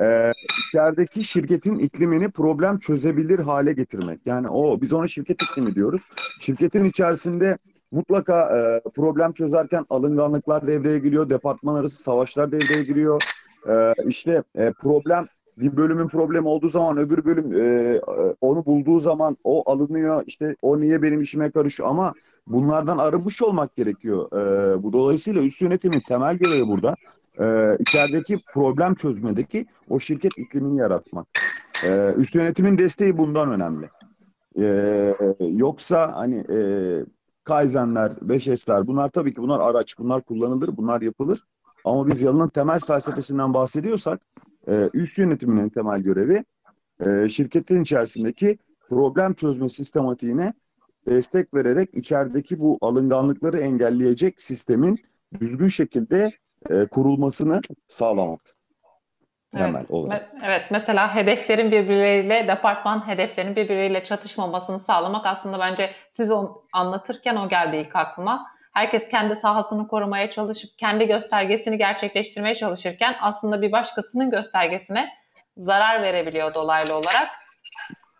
e, içerideki şirketin iklimini problem çözebilir hale getirmek. Yani o biz ona şirket iklimi diyoruz. Şirketin içerisinde mutlaka e, problem çözerken alınganlıklar devreye giriyor, departman arası savaşlar devreye giriyor. E, işte e, problem bir bölümün problemi olduğu zaman öbür bölüm e, onu bulduğu zaman o alınıyor. İşte o niye benim işime karışıyor ama bunlardan arınmış olmak gerekiyor. E, bu dolayısıyla üst yönetimin temel görevi burada e, içerideki problem çözmedeki o şirket iklimini yaratmak. E, üst yönetimin desteği bundan önemli. E, yoksa hani e, Kaizenler, 5S'ler bunlar tabii ki bunlar araç, bunlar kullanılır, bunlar yapılır. Ama biz yalının temel felsefesinden bahsediyorsak e, üst yönetiminin temel görevi e, şirketin içerisindeki problem çözme sistematiğine destek vererek içerideki bu alınganlıkları engelleyecek sistemin düzgün şekilde e, kurulmasını sağlamak. Evet, me- evet. Mesela hedeflerin birbirleriyle, departman hedeflerinin birbirleriyle çatışmamasını sağlamak aslında bence siz onu anlatırken o geldi ilk aklıma. Herkes kendi sahasını korumaya çalışıp kendi göstergesini gerçekleştirmeye çalışırken aslında bir başkasının göstergesine zarar verebiliyor dolaylı olarak.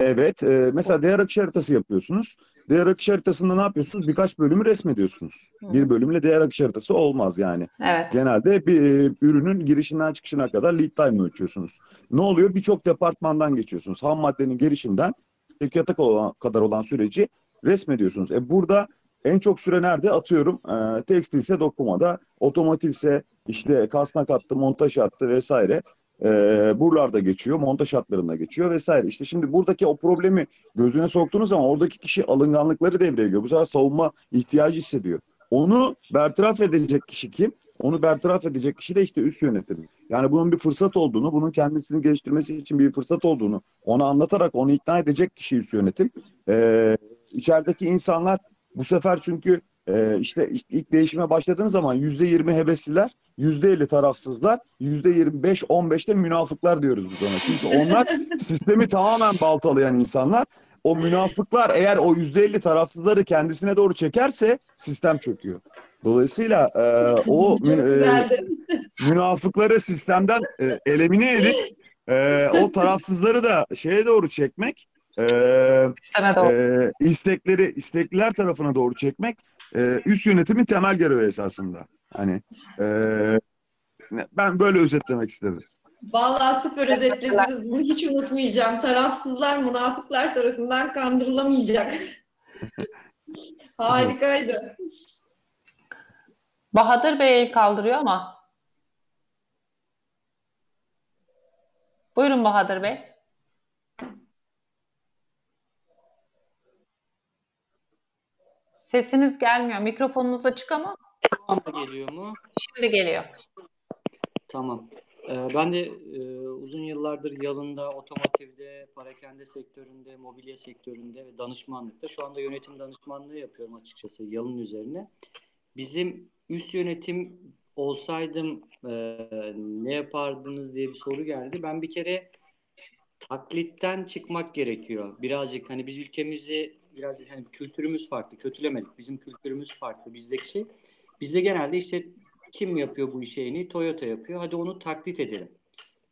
Evet. E, mesela değer akış haritası yapıyorsunuz. Değer akış haritasında ne yapıyorsunuz? Birkaç bölümü resmediyorsunuz. Hı. Bir bölümle değer akış haritası olmaz yani. Evet. Genelde bir e, ürünün girişinden çıkışına kadar lead time ölçüyorsunuz. Ne oluyor? Birçok departmandan geçiyorsunuz. Ham maddenin girişinden sevkiyata kadar olan süreci resmediyorsunuz. E burada en çok süre nerede? Atıyorum e, tekstilse dokumada, otomotivse işte kasnak hattı, montaj hattı vesaire. E, buralarda geçiyor, montaj hatlarında geçiyor vesaire. İşte şimdi buradaki o problemi gözüne soktuğunuz zaman oradaki kişi alınganlıkları devreye giriyor. Bu sefer savunma ihtiyacı hissediyor. Onu bertaraf edecek kişi kim? Onu bertaraf edecek kişi de işte üst yönetim. Yani bunun bir fırsat olduğunu, bunun kendisini geliştirmesi için bir fırsat olduğunu ona anlatarak onu ikna edecek kişi üst yönetim. Ee, içerideki insanlar bu sefer çünkü e, işte ilk değişime başladığınız zaman yüzde yirmi hevesliler, yüzde elli tarafsızlar, yüzde yirmi beş, on beşte münafıklar diyoruz biz ona. Çünkü onlar sistemi tamamen baltalayan insanlar. O münafıklar eğer o yüzde elli tarafsızları kendisine doğru çekerse sistem çöküyor. Dolayısıyla e, o e, münafıkları sistemden e, elimine edip e, o tarafsızları da şeye doğru çekmek e, e, istekleri istekliler tarafına doğru çekmek e, üst yönetimin temel görevi esasında. Hani e, ben böyle özetlemek istedim. Vallahi süper özetlediniz. Bunu hiç unutmayacağım. Tarafsızlar, münafıklar tarafından kandırılamayacak. Harikaydı. Bahadır Bey el kaldırıyor ama. Buyurun Bahadır Bey. Sesiniz gelmiyor. Mikrofonunuz açık ama. Şu anda geliyor mu? Şimdi geliyor. Tamam. Ee, ben de e, uzun yıllardır yalında, otomotivde, parakende sektöründe, mobilya sektöründe ve danışmanlıkta. Şu anda yönetim danışmanlığı yapıyorum açıkçası yalın üzerine. bizim üst yönetim olsaydım e, ne yapardınız diye bir soru geldi. Ben bir kere taklitten çıkmak gerekiyor. Birazcık hani biz ülkemizi biraz hani kültürümüz farklı. Kötülemedik. Bizim kültürümüz farklı. Bizdeki şey. Bizde genelde işte kim yapıyor bu işi? Toyota yapıyor. Hadi onu taklit edelim.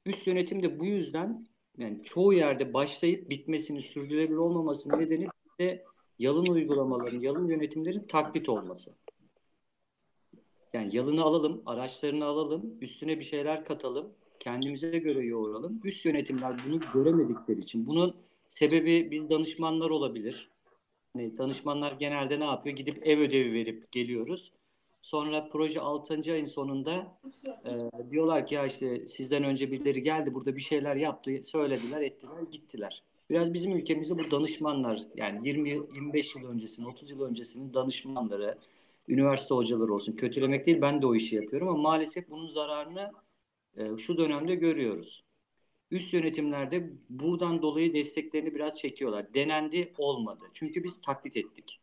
Üst yönetim de bu yüzden yani çoğu yerde başlayıp bitmesini, sürdürülebilir olmamasının nedeni de yalın uygulamaların, yalın yönetimlerin taklit olması. Yani yalını alalım, araçlarını alalım, üstüne bir şeyler katalım, kendimize göre yoğuralım. Üst yönetimler bunu göremedikleri için. Bunun sebebi biz danışmanlar olabilir. Hani danışmanlar genelde ne yapıyor? Gidip ev ödevi verip geliyoruz. Sonra proje 6. ayın sonunda e, diyorlar ki ya işte sizden önce birileri geldi burada bir şeyler yaptı, söylediler, ettiler, gittiler. Biraz bizim ülkemizde bu danışmanlar yani 20 25 yıl öncesinin, 30 yıl öncesinin danışmanları, üniversite hocaları olsun. Kötülemek değil ben de o işi yapıyorum ama maalesef bunun zararını e, şu dönemde görüyoruz. Üst yönetimlerde buradan dolayı desteklerini biraz çekiyorlar. Denendi olmadı. Çünkü biz taklit ettik.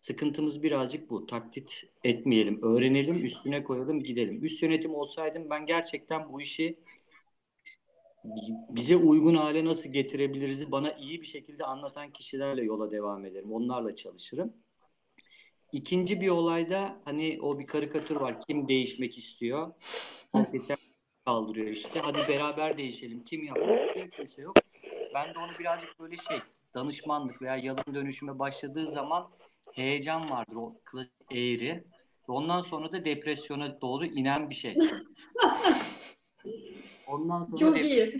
Sıkıntımız birazcık bu. Taklit etmeyelim, öğrenelim, üstüne koyalım, gidelim. Üst yönetim olsaydım ben gerçekten bu işi bize uygun hale nasıl getirebiliriz bana iyi bir şekilde anlatan kişilerle yola devam ederim. Onlarla çalışırım. İkinci bir olayda hani o bir karikatür var. Kim değişmek istiyor? Herkes kaldırıyor işte. Hadi beraber değişelim. Kim yapmak istiyor? Kimse yok. Ben de onu birazcık böyle şey danışmanlık veya yalın dönüşüme başladığı zaman heyecan vardır o eğri. Ondan sonra da depresyona doğru inen bir şey. Ondan sonra Çok iyi.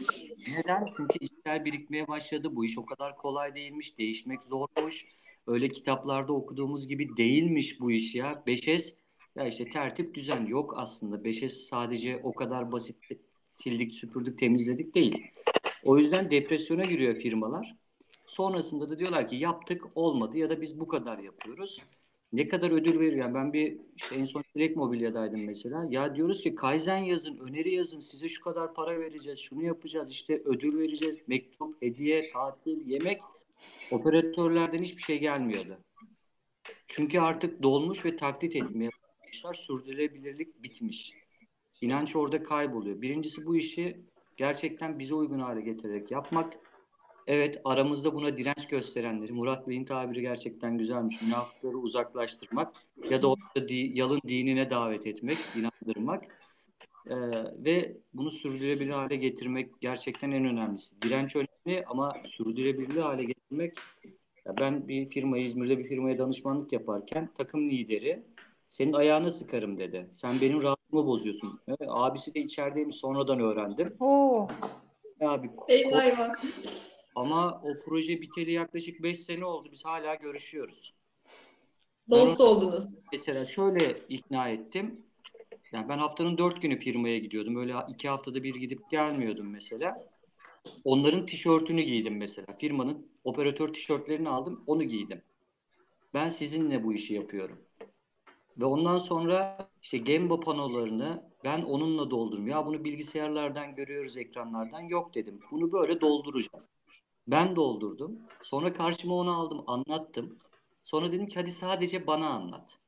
Neden? Çünkü işler birikmeye başladı. Bu iş o kadar kolay değilmiş. Değişmek zormuş. Öyle kitaplarda okuduğumuz gibi değilmiş bu iş ya. 5S ya işte tertip düzen yok aslında. 5S sadece o kadar basit sildik, süpürdük, temizledik değil. O yüzden depresyona giriyor firmalar. Sonrasında da diyorlar ki yaptık olmadı ya da biz bu kadar yapıyoruz. Ne kadar ödül veriyor? Yani ben bir işte en son direkt mobilyadaydım mesela. Ya diyoruz ki Kaizen yazın, öneri yazın, size şu kadar para vereceğiz, şunu yapacağız, işte ödül vereceğiz, mektup, hediye, tatil, yemek. Operatörlerden hiçbir şey gelmiyordu. Çünkü artık dolmuş ve taklit etmeye başlamışlar. Sürdürülebilirlik bitmiş. İnanç orada kayboluyor. Birincisi bu işi gerçekten bize uygun hale getirerek yapmak. Evet aramızda buna direnç gösterenleri, Murat Bey'in tabiri gerçekten güzelmiş. Münafıkları uzaklaştırmak ya da orada di, yalın dinine davet etmek, inandırmak. Ee, ve bunu sürdürülebilir hale getirmek gerçekten en önemlisi. Direnç önemli ama sürdürülebilir hale getirmek ben bir firma İzmir'de bir firmaya danışmanlık yaparken takım lideri senin ayağını sıkarım dedi. Sen benim rahatımı bozuyorsun. Evet, abisi de içerideymiş sonradan öğrendim. Oo. Abi, Eyvah eyvah. ama o proje biteli yaklaşık 5 sene oldu. Biz hala görüşüyoruz. Dost oldunuz. Mesela şöyle ikna ettim. Yani ben haftanın dört günü firmaya gidiyordum. Öyle iki haftada bir gidip gelmiyordum mesela. Onların tişörtünü giydim mesela. Firmanın operatör tişörtlerini aldım, onu giydim. Ben sizinle bu işi yapıyorum. Ve ondan sonra işte Gemba panolarını ben onunla doldurdum. Ya bunu bilgisayarlardan görüyoruz, ekranlardan. Yok dedim. Bunu böyle dolduracağız. Ben doldurdum. Sonra karşıma onu aldım, anlattım. Sonra dedim ki hadi sadece bana anlat.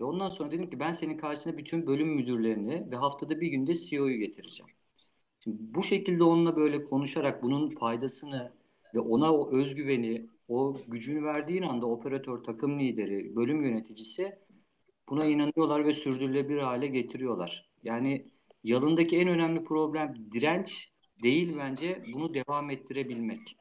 Ve ondan sonra dedim ki ben senin karşısına bütün bölüm müdürlerini ve haftada bir günde CEO'yu getireceğim. Şimdi bu şekilde onunla böyle konuşarak bunun faydasını ve ona o özgüveni, o gücünü verdiğin anda operatör, takım lideri, bölüm yöneticisi buna inanıyorlar ve sürdürülebilir hale getiriyorlar. Yani yalındaki en önemli problem direnç değil bence bunu devam ettirebilmek.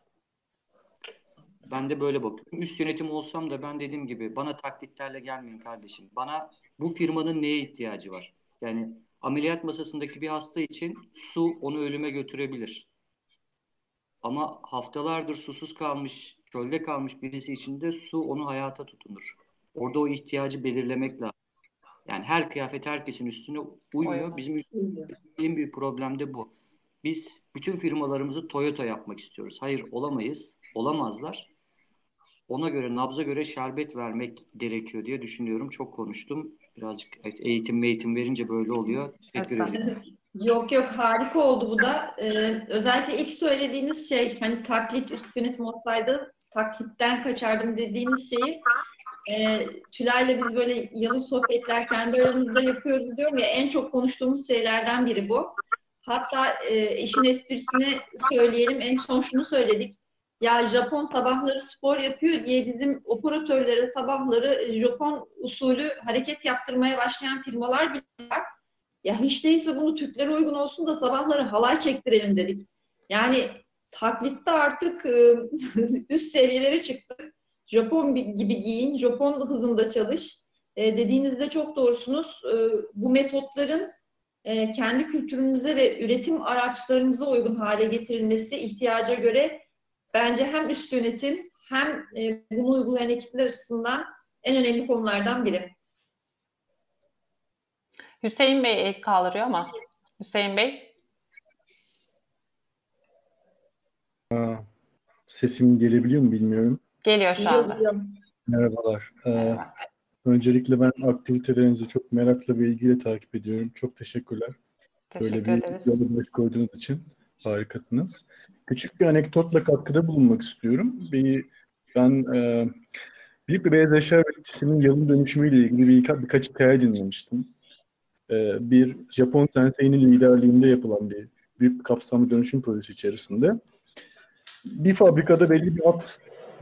Ben de böyle bakıyorum. Üst yönetim olsam da ben dediğim gibi bana taklitlerle gelmeyin kardeşim. Bana bu firmanın neye ihtiyacı var? Yani ameliyat masasındaki bir hasta için su onu ölüme götürebilir. Ama haftalardır susuz kalmış, çölde kalmış birisi için de su onu hayata tutunur. Orada o ihtiyacı belirlemek lazım. Yani her kıyafet herkesin üstüne uymuyor. Bizim en büyük problem de bu. Biz bütün firmalarımızı Toyota yapmak istiyoruz. Hayır olamayız, olamazlar. Ona göre, nabza göre şerbet vermek gerekiyor diye düşünüyorum. Çok konuştum. Birazcık eğitim eğitim verince böyle oluyor. Yok yok harika oldu bu da. Ee, özellikle ilk söylediğiniz şey hani taklit yönetim olsaydı taklitten kaçardım dediğiniz şeyi e, Tülay'la biz böyle yalı sohbetler kendi aramızda yapıyoruz diyorum ya en çok konuştuğumuz şeylerden biri bu. Hatta e, işin esprisini söyleyelim. En son şunu söyledik. Ya Japon sabahları spor yapıyor diye bizim operatörlere sabahları Japon usulü hareket yaptırmaya başlayan firmalar bile var. Ya hiç değilse bunu Türklere uygun olsun da sabahları halay çektirelim dedik. Yani taklitte artık e, üst seviyelere çıktık. Japon gibi giyin, Japon hızında çalış. E, dediğinizde çok doğrusunuz. E, bu metotların e, kendi kültürümüze ve üretim araçlarımıza uygun hale getirilmesi ihtiyaca göre bence hem üst yönetim hem e, bunu uygulayan ekipler açısından en önemli konulardan biri. Hüseyin Bey el kaldırıyor ama. Hüseyin Bey. Sesim gelebiliyor mu bilmiyorum. Geliyor şu anda. Merhabalar. Ee, öncelikle ben aktivitelerinizi çok merakla ve ilgiyle takip ediyorum. Çok teşekkürler. Teşekkür Böyle bir ederiz. yolu baş koyduğunuz için harikasınız. Küçük bir anekdotla katkıda bulunmak istiyorum. Bir, ben e, Büyük bir beyaz eşya üreticinin yalın dönüşümüyle ilgili bir, birkaç hikaye dinlemiştim. E, bir Japon sensei'nin liderliğinde yapılan bir büyük kapsamlı dönüşüm projesi içerisinde bir fabrikada belli bir at,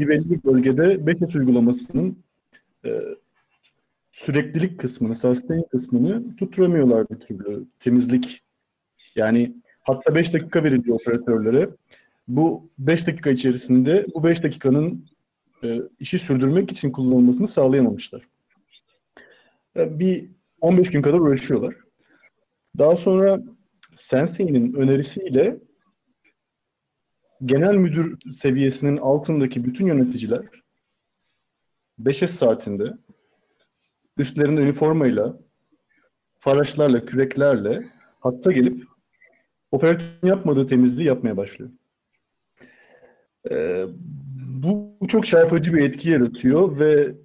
bir bölgede Beckett uygulamasının e, süreklilik kısmını, sustain kısmını tutturamıyorlar bir türlü. Temizlik. Yani hatta 5 dakika veriliyor operatörlere. Bu 5 dakika içerisinde bu 5 dakikanın e, işi sürdürmek için kullanılmasını sağlayamamışlar. Yani bir 15 gün kadar uğraşıyorlar. Daha sonra Sensei'nin önerisiyle genel müdür seviyesinin altındaki bütün yöneticiler 5 saatinde üstlerinde üniformayla, faraşlarla, küreklerle hatta gelip operatörün yapmadığı temizliği yapmaya başlıyor. Ee, bu çok çarpıcı bir etki yaratıyor ve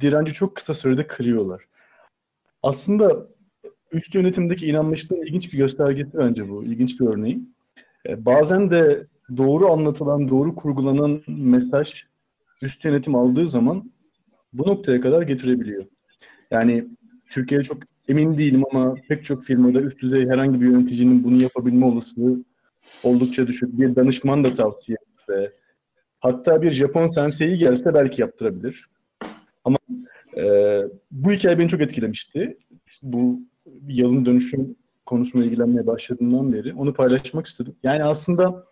direnci çok kısa sürede kırıyorlar. Aslında üst yönetimdeki inanmışlığın ilginç bir göstergesi bence bu, ilginç bir örneği. Ee, bazen de doğru anlatılan, doğru kurgulanan mesaj üst yönetim aldığı zaman bu noktaya kadar getirebiliyor. Yani Türkiye'de çok emin değilim ama pek çok firmada üst düzey herhangi bir yöneticinin bunu yapabilme olasılığı oldukça düşük. Bir danışman da tavsiye etse, hatta bir Japon sensei gelse belki yaptırabilir. Ama e, bu hikaye beni çok etkilemişti. Bu yalın dönüşüm konusuna ilgilenmeye başladığımdan beri onu paylaşmak istedim. Yani aslında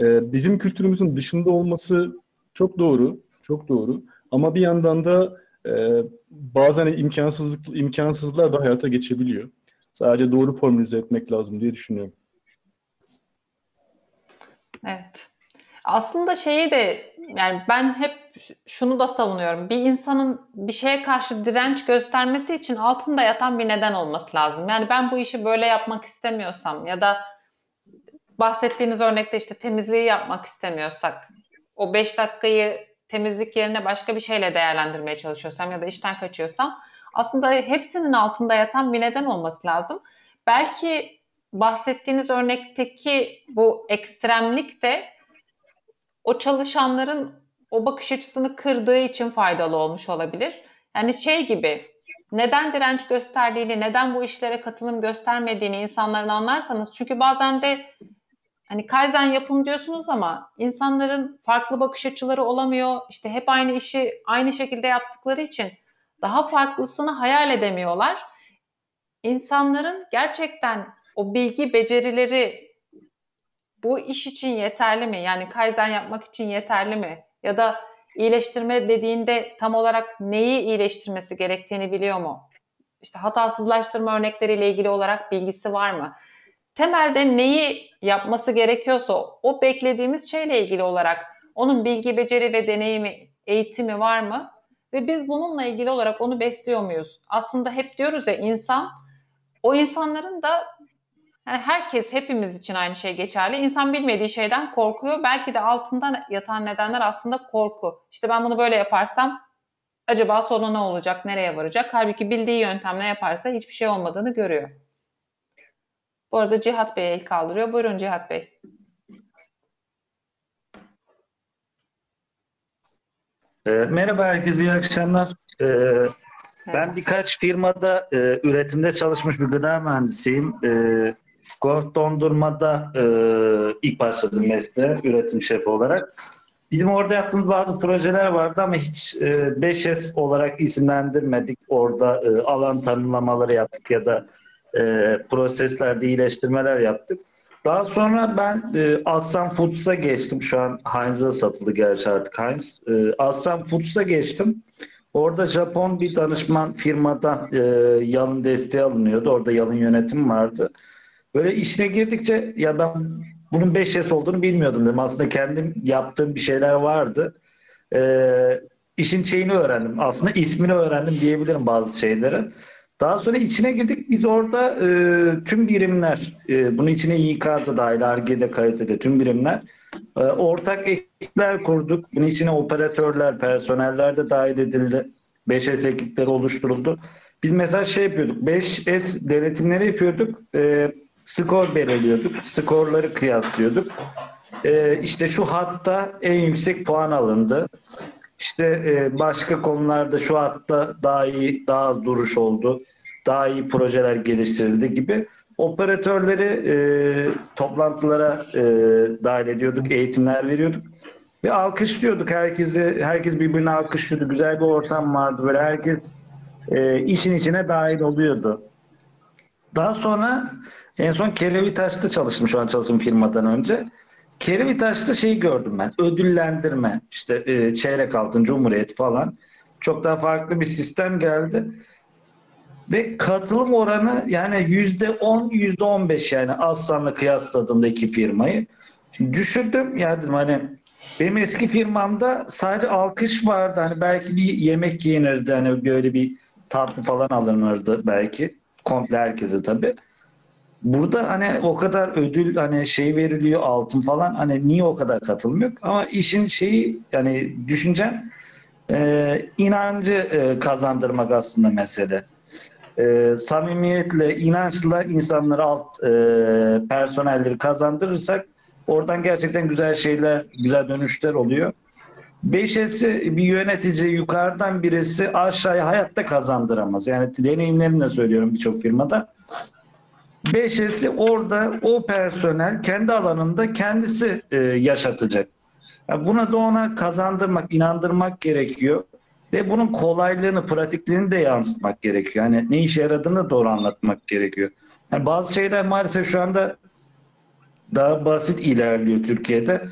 e, bizim kültürümüzün dışında olması çok doğru, çok doğru. Ama bir yandan da e, bazen imkansızlık imkansızlar da hayata geçebiliyor. Sadece doğru formülize etmek lazım diye düşünüyorum. Evet. Aslında şeyi de yani ben hep şunu da savunuyorum. Bir insanın bir şeye karşı direnç göstermesi için altında yatan bir neden olması lazım. Yani ben bu işi böyle yapmak istemiyorsam ya da bahsettiğiniz örnekte işte temizliği yapmak istemiyorsak o 5 dakikayı temizlik yerine başka bir şeyle değerlendirmeye çalışıyorsam ya da işten kaçıyorsam aslında hepsinin altında yatan bir neden olması lazım. Belki bahsettiğiniz örnekteki bu ekstremlik de o çalışanların o bakış açısını kırdığı için faydalı olmuş olabilir. Yani şey gibi neden direnç gösterdiğini, neden bu işlere katılım göstermediğini insanların anlarsanız çünkü bazen de hani kaizen yapın diyorsunuz ama insanların farklı bakış açıları olamıyor. İşte hep aynı işi aynı şekilde yaptıkları için daha farklısını hayal edemiyorlar. İnsanların gerçekten o bilgi becerileri bu iş için yeterli mi? Yani kaizen yapmak için yeterli mi? Ya da iyileştirme dediğinde tam olarak neyi iyileştirmesi gerektiğini biliyor mu? İşte hatasızlaştırma örnekleriyle ilgili olarak bilgisi var mı? Temelde neyi yapması gerekiyorsa o beklediğimiz şeyle ilgili olarak onun bilgi, beceri ve deneyimi, eğitimi var mı? Ve biz bununla ilgili olarak onu besliyor muyuz? Aslında hep diyoruz ya insan, o insanların da yani herkes hepimiz için aynı şey geçerli. İnsan bilmediği şeyden korkuyor. Belki de altında yatan nedenler aslında korku. İşte ben bunu böyle yaparsam acaba sonu ne olacak, nereye varacak? Halbuki bildiği yöntemle yaparsa hiçbir şey olmadığını görüyor. Bu arada Cihat Bey el kaldırıyor. Buyurun Cihat Bey. E, merhaba herkese, iyi akşamlar. E, ben birkaç firmada e, üretimde çalışmış bir gıda mühendisiyim. E, Golf dondurmada e, ilk başladım mesleğe, üretim şefi olarak. Bizim orada yaptığımız bazı projeler vardı ama hiç e, 5S olarak isimlendirmedik. Orada e, alan tanımlamaları yaptık ya da e, proseslerde iyileştirmeler yaptık. Daha sonra ben e, Aslan Foods'a geçtim. Şu an Heinz'a satıldı gerçi artık Heinz. E, Aslan Foods'a geçtim. Orada Japon bir danışman firmadan e, yalın desteği alınıyordu. Orada yalın yönetim vardı. Böyle işine girdikçe ya ben bunun 5S olduğunu bilmiyordum dedim. Aslında kendim yaptığım bir şeyler vardı. E, işin şeyini öğrendim. Aslında ismini öğrendim diyebilirim bazı şeyleri. Daha sonra içine girdik. Biz orada e, tüm birimler, e, bunun içine İK da dahil, ARGE'de, kalitede tüm birimler e, ortak ekipler kurduk. Bunun içine operatörler, personeller de dahil edildi. 5S ekipleri oluşturuldu. Biz mesela şey yapıyorduk, 5S denetimleri yapıyorduk. E, skor belirliyorduk. Skorları kıyaslıyorduk. E, işte şu hatta en yüksek puan alındı. İşte e, başka konularda şu hatta daha iyi, daha az duruş oldu. Daha iyi projeler geliştirildi gibi. Operatörleri e, toplantılara e, dahil ediyorduk, eğitimler veriyorduk. Ve alkışlıyorduk herkesi, herkes birbirini alkışlıyordu. Güzel bir ortam vardı. Böyle herkes e, işin içine dahil oluyordu. Daha sonra en son Kerevitaş'ta çalıştım şu an çalıştığım firmadan önce. Kerevitaş'ta şeyi gördüm ben. Ödüllendirme. işte e, çeyrek altın, cumhuriyet falan. Çok daha farklı bir sistem geldi. Ve katılım oranı yani yüzde on, yüzde on beş yani Aslan'la kıyasladığımda iki firmayı. Şimdi düşürdüm ya dedim hani benim eski firmamda sadece alkış vardı. Hani belki bir yemek yenirdi. Hani böyle bir tatlı falan alınırdı belki. Komple herkese tabii. Burada hani o kadar ödül hani şey veriliyor altın falan hani niye o kadar katılmıyor? Ama işin şeyi yani düşüncem e, inancı e, kazandırmak aslında mesele. E, samimiyetle, inançla insanları alt e, personelleri kazandırırsak oradan gerçekten güzel şeyler, güzel dönüşler oluyor. Beşesi bir yönetici yukarıdan birisi aşağıya hayatta kazandıramaz. Yani deneyimlerimle söylüyorum birçok firmada. Beşesi orada o personel kendi alanında kendisi e, yaşatacak. Yani buna da ona kazandırmak, inandırmak gerekiyor. Ve bunun kolaylığını, pratikliğini de yansıtmak gerekiyor. Yani ne işe yaradığını doğru anlatmak gerekiyor. Yani bazı şeyler maalesef şu anda daha basit ilerliyor Türkiye'de.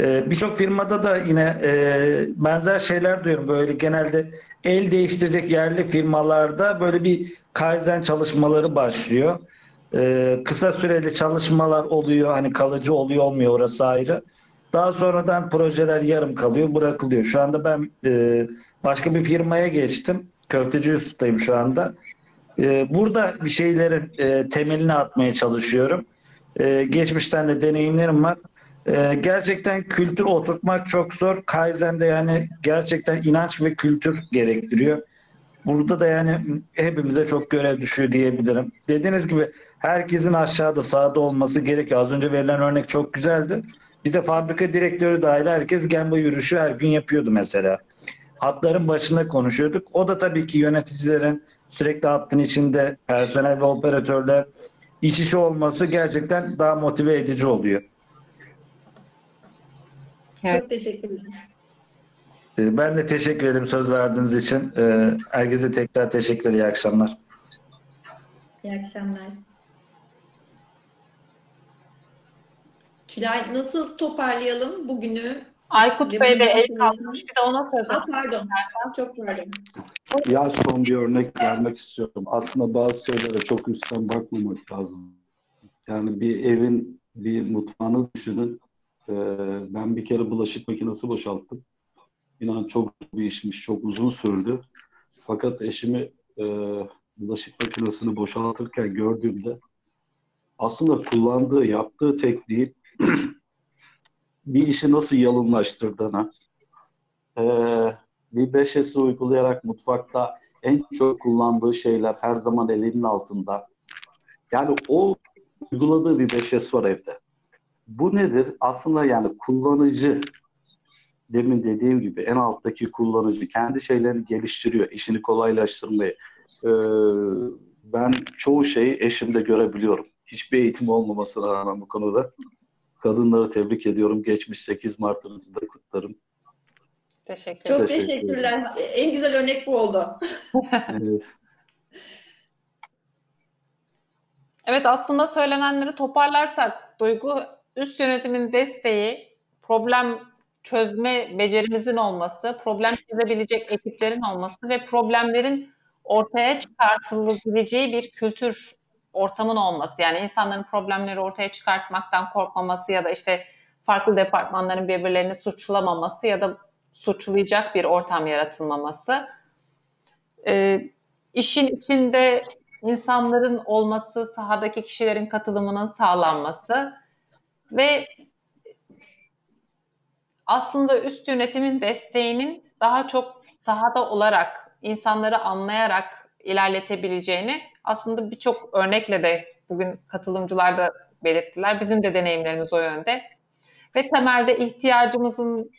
Ee, Birçok firmada da yine e, benzer şeyler duyuyorum. Böyle genelde el değiştirecek yerli firmalarda böyle bir kaizen çalışmaları başlıyor. Ee, kısa süreli çalışmalar oluyor. Hani kalıcı oluyor olmuyor orası ayrı. Daha sonradan projeler yarım kalıyor, bırakılıyor. Şu anda ben e, başka bir firmaya geçtim. Köfteci ustayım şu anda. E, burada bir şeylerin e, temelini atmaya çalışıyorum. E, geçmişten de deneyimlerim var. E, gerçekten kültür oturtmak çok zor. Kaizen'de yani gerçekten inanç ve kültür gerektiriyor. Burada da yani hepimize çok görev düşüyor diyebilirim. Dediğiniz gibi herkesin aşağıda sağda olması gerekiyor. Az önce verilen örnek çok güzeldi. Bize fabrika direktörü dahil herkes Gemba yürüyüşü her gün yapıyordu mesela. Hatların başında konuşuyorduk. O da tabii ki yöneticilerin sürekli hattın içinde personel ve operatörler iç içe olması gerçekten daha motive edici oluyor. Evet. Çok teşekkür ederim. Ee, ben de teşekkür ederim söz verdiğiniz için. Ee, herkese tekrar teşekkürler. İyi akşamlar. İyi akşamlar. Tülay nasıl toparlayalım bugünü? Aykut Bey de el kalkmış. Bir de ona söz ah, Pardon. Çok pardon. Ya son bir örnek vermek istiyorum. Aslında bazı şeylere çok üstten bakmamak lazım. Yani bir evin bir mutfağını düşünün. Ee, ben bir kere bulaşık makinesi boşalttım. İnan çok bir işmiş, çok uzun sürdü. Fakat eşimi e, bulaşık makinesini boşaltırken gördüğümde aslında kullandığı, yaptığı tekniği bir işi nasıl yalınlaştırdığını, e, 5S'i uygulayarak mutfakta en çok kullandığı şeyler her zaman elinin altında. Yani o uyguladığı bir 5S var evde. Bu nedir? Aslında yani kullanıcı demin dediğim gibi en alttaki kullanıcı kendi şeylerini geliştiriyor, işini kolaylaştırmayı. Ee, ben çoğu şeyi eşimde görebiliyorum. Hiçbir eğitim olmamasına rağmen bu konuda. Kadınları tebrik ediyorum. Geçmiş 8 Mart'ınızı da kutlarım. Teşekkür Çok Teşekkür teşekkürler. En güzel örnek bu oldu. Evet. Evet aslında söylenenleri toparlarsak Duygu üst yönetimin desteği, problem çözme becerimizin olması, problem çözebilecek ekiplerin olması ve problemlerin ortaya çıkartılabileceği bir kültür ortamın olması. Yani insanların problemleri ortaya çıkartmaktan korkmaması ya da işte farklı departmanların birbirlerini suçlamaması ya da suçlayacak bir ortam yaratılmaması. Ee, işin içinde insanların olması, sahadaki kişilerin katılımının sağlanması ve aslında üst yönetimin desteğinin daha çok sahada olarak, insanları anlayarak ilerletebileceğini aslında birçok örnekle de bugün katılımcılar da belirttiler. Bizim de deneyimlerimiz o yönde. Ve temelde ihtiyacımızın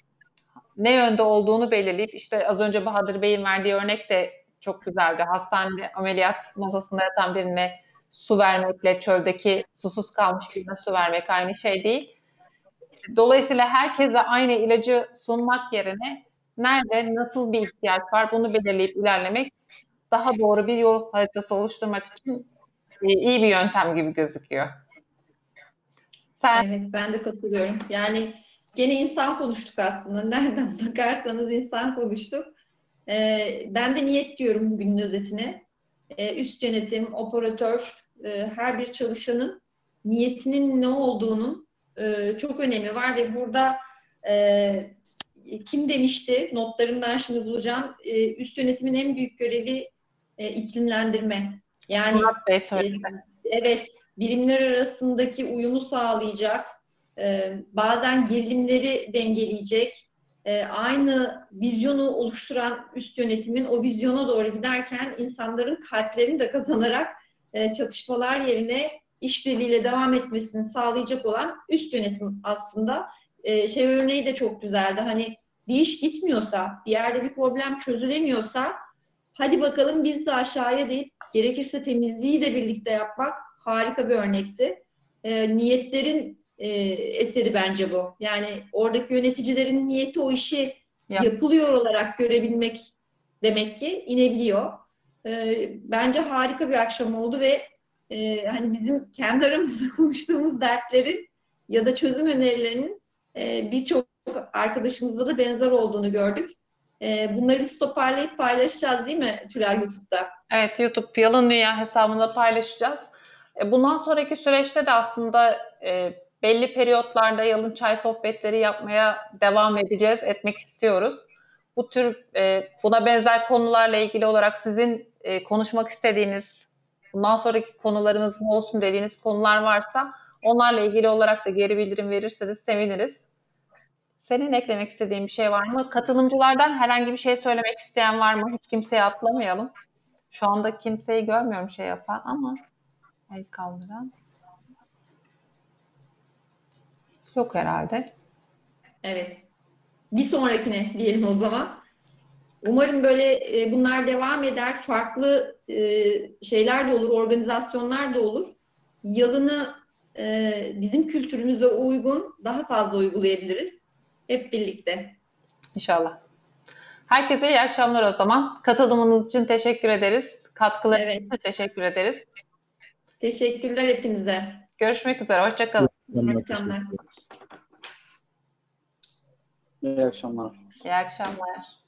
ne yönde olduğunu belirleyip işte az önce Bahadır Bey'in verdiği örnek de çok güzeldi. Hastanede ameliyat masasında yatan birine su vermekle çöldeki susuz kalmış birine su vermek aynı şey değil. Dolayısıyla herkese aynı ilacı sunmak yerine nerede nasıl bir ihtiyaç var bunu belirleyip ilerlemek daha doğru bir yol haritası oluşturmak için e, iyi bir yöntem gibi gözüküyor. Sen... Evet ben de katılıyorum. Yani gene insan konuştuk aslında. Nereden bakarsanız insan konuştuk. Ee, ben de niyet diyorum bugünün özetine. Ee, üst yönetim, operatör, e, her bir çalışanın niyetinin ne olduğunun e, çok önemi var ve burada e, kim demişti? Notlarımdan şimdi bulacağım. E, üst yönetimin en büyük görevi e, iklimlendirme. Yani Murat Bey söyledi. E, evet, birimler arasındaki uyumu sağlayacak, e, bazen gerilimleri dengeleyecek, e, aynı vizyonu oluşturan üst yönetimin o vizyona doğru giderken insanların kalplerini de kazanarak e, çatışmalar yerine işbirliğiyle devam etmesini sağlayacak olan üst yönetim aslında. E, şey örneği de çok güzeldi. Hani bir iş gitmiyorsa, bir yerde bir problem çözülemiyorsa hadi bakalım biz de aşağıya deyip gerekirse temizliği de birlikte yapmak harika bir örnekti. E, niyetlerin e, eseri bence bu. Yani oradaki yöneticilerin niyeti o işi Yap. yapılıyor olarak görebilmek demek ki inebiliyor. E, bence harika bir akşam oldu ve e, hani bizim kendi aramızda konuştuğumuz dertlerin ya da çözüm önerilerinin e, birçok arkadaşımızda da benzer olduğunu gördük. E, bunları biz toparlayıp paylaşacağız değil mi Tülay YouTube'da? Evet YouTube Yalın Dünya hesabında paylaşacağız. E, bundan sonraki süreçte de aslında e, belli periyotlarda yalın çay sohbetleri yapmaya devam edeceğiz, etmek istiyoruz. Bu tür e, buna benzer konularla ilgili olarak sizin konuşmak istediğiniz, bundan sonraki konularımız mı olsun dediğiniz konular varsa onlarla ilgili olarak da geri bildirim verirseniz seviniriz. Senin eklemek istediğin bir şey var mı? Katılımcılardan herhangi bir şey söylemek isteyen var mı? Hiç kimseye atlamayalım. Şu anda kimseyi görmüyorum şey yapan ama el kaldıran. Yok herhalde. Evet. Bir sonrakine diyelim o zaman. Umarım böyle e, bunlar devam eder. Farklı e, şeyler de olur, organizasyonlar da olur. Yalını e, bizim kültürümüze uygun daha fazla uygulayabiliriz. Hep birlikte. İnşallah. Herkese iyi akşamlar o zaman. Katılımınız için teşekkür ederiz. Katkılarınız evet. için teşekkür ederiz. Teşekkürler hepinize. Görüşmek üzere. Hoşçakalın. İyi akşamlar. İyi akşamlar. İyi akşamlar.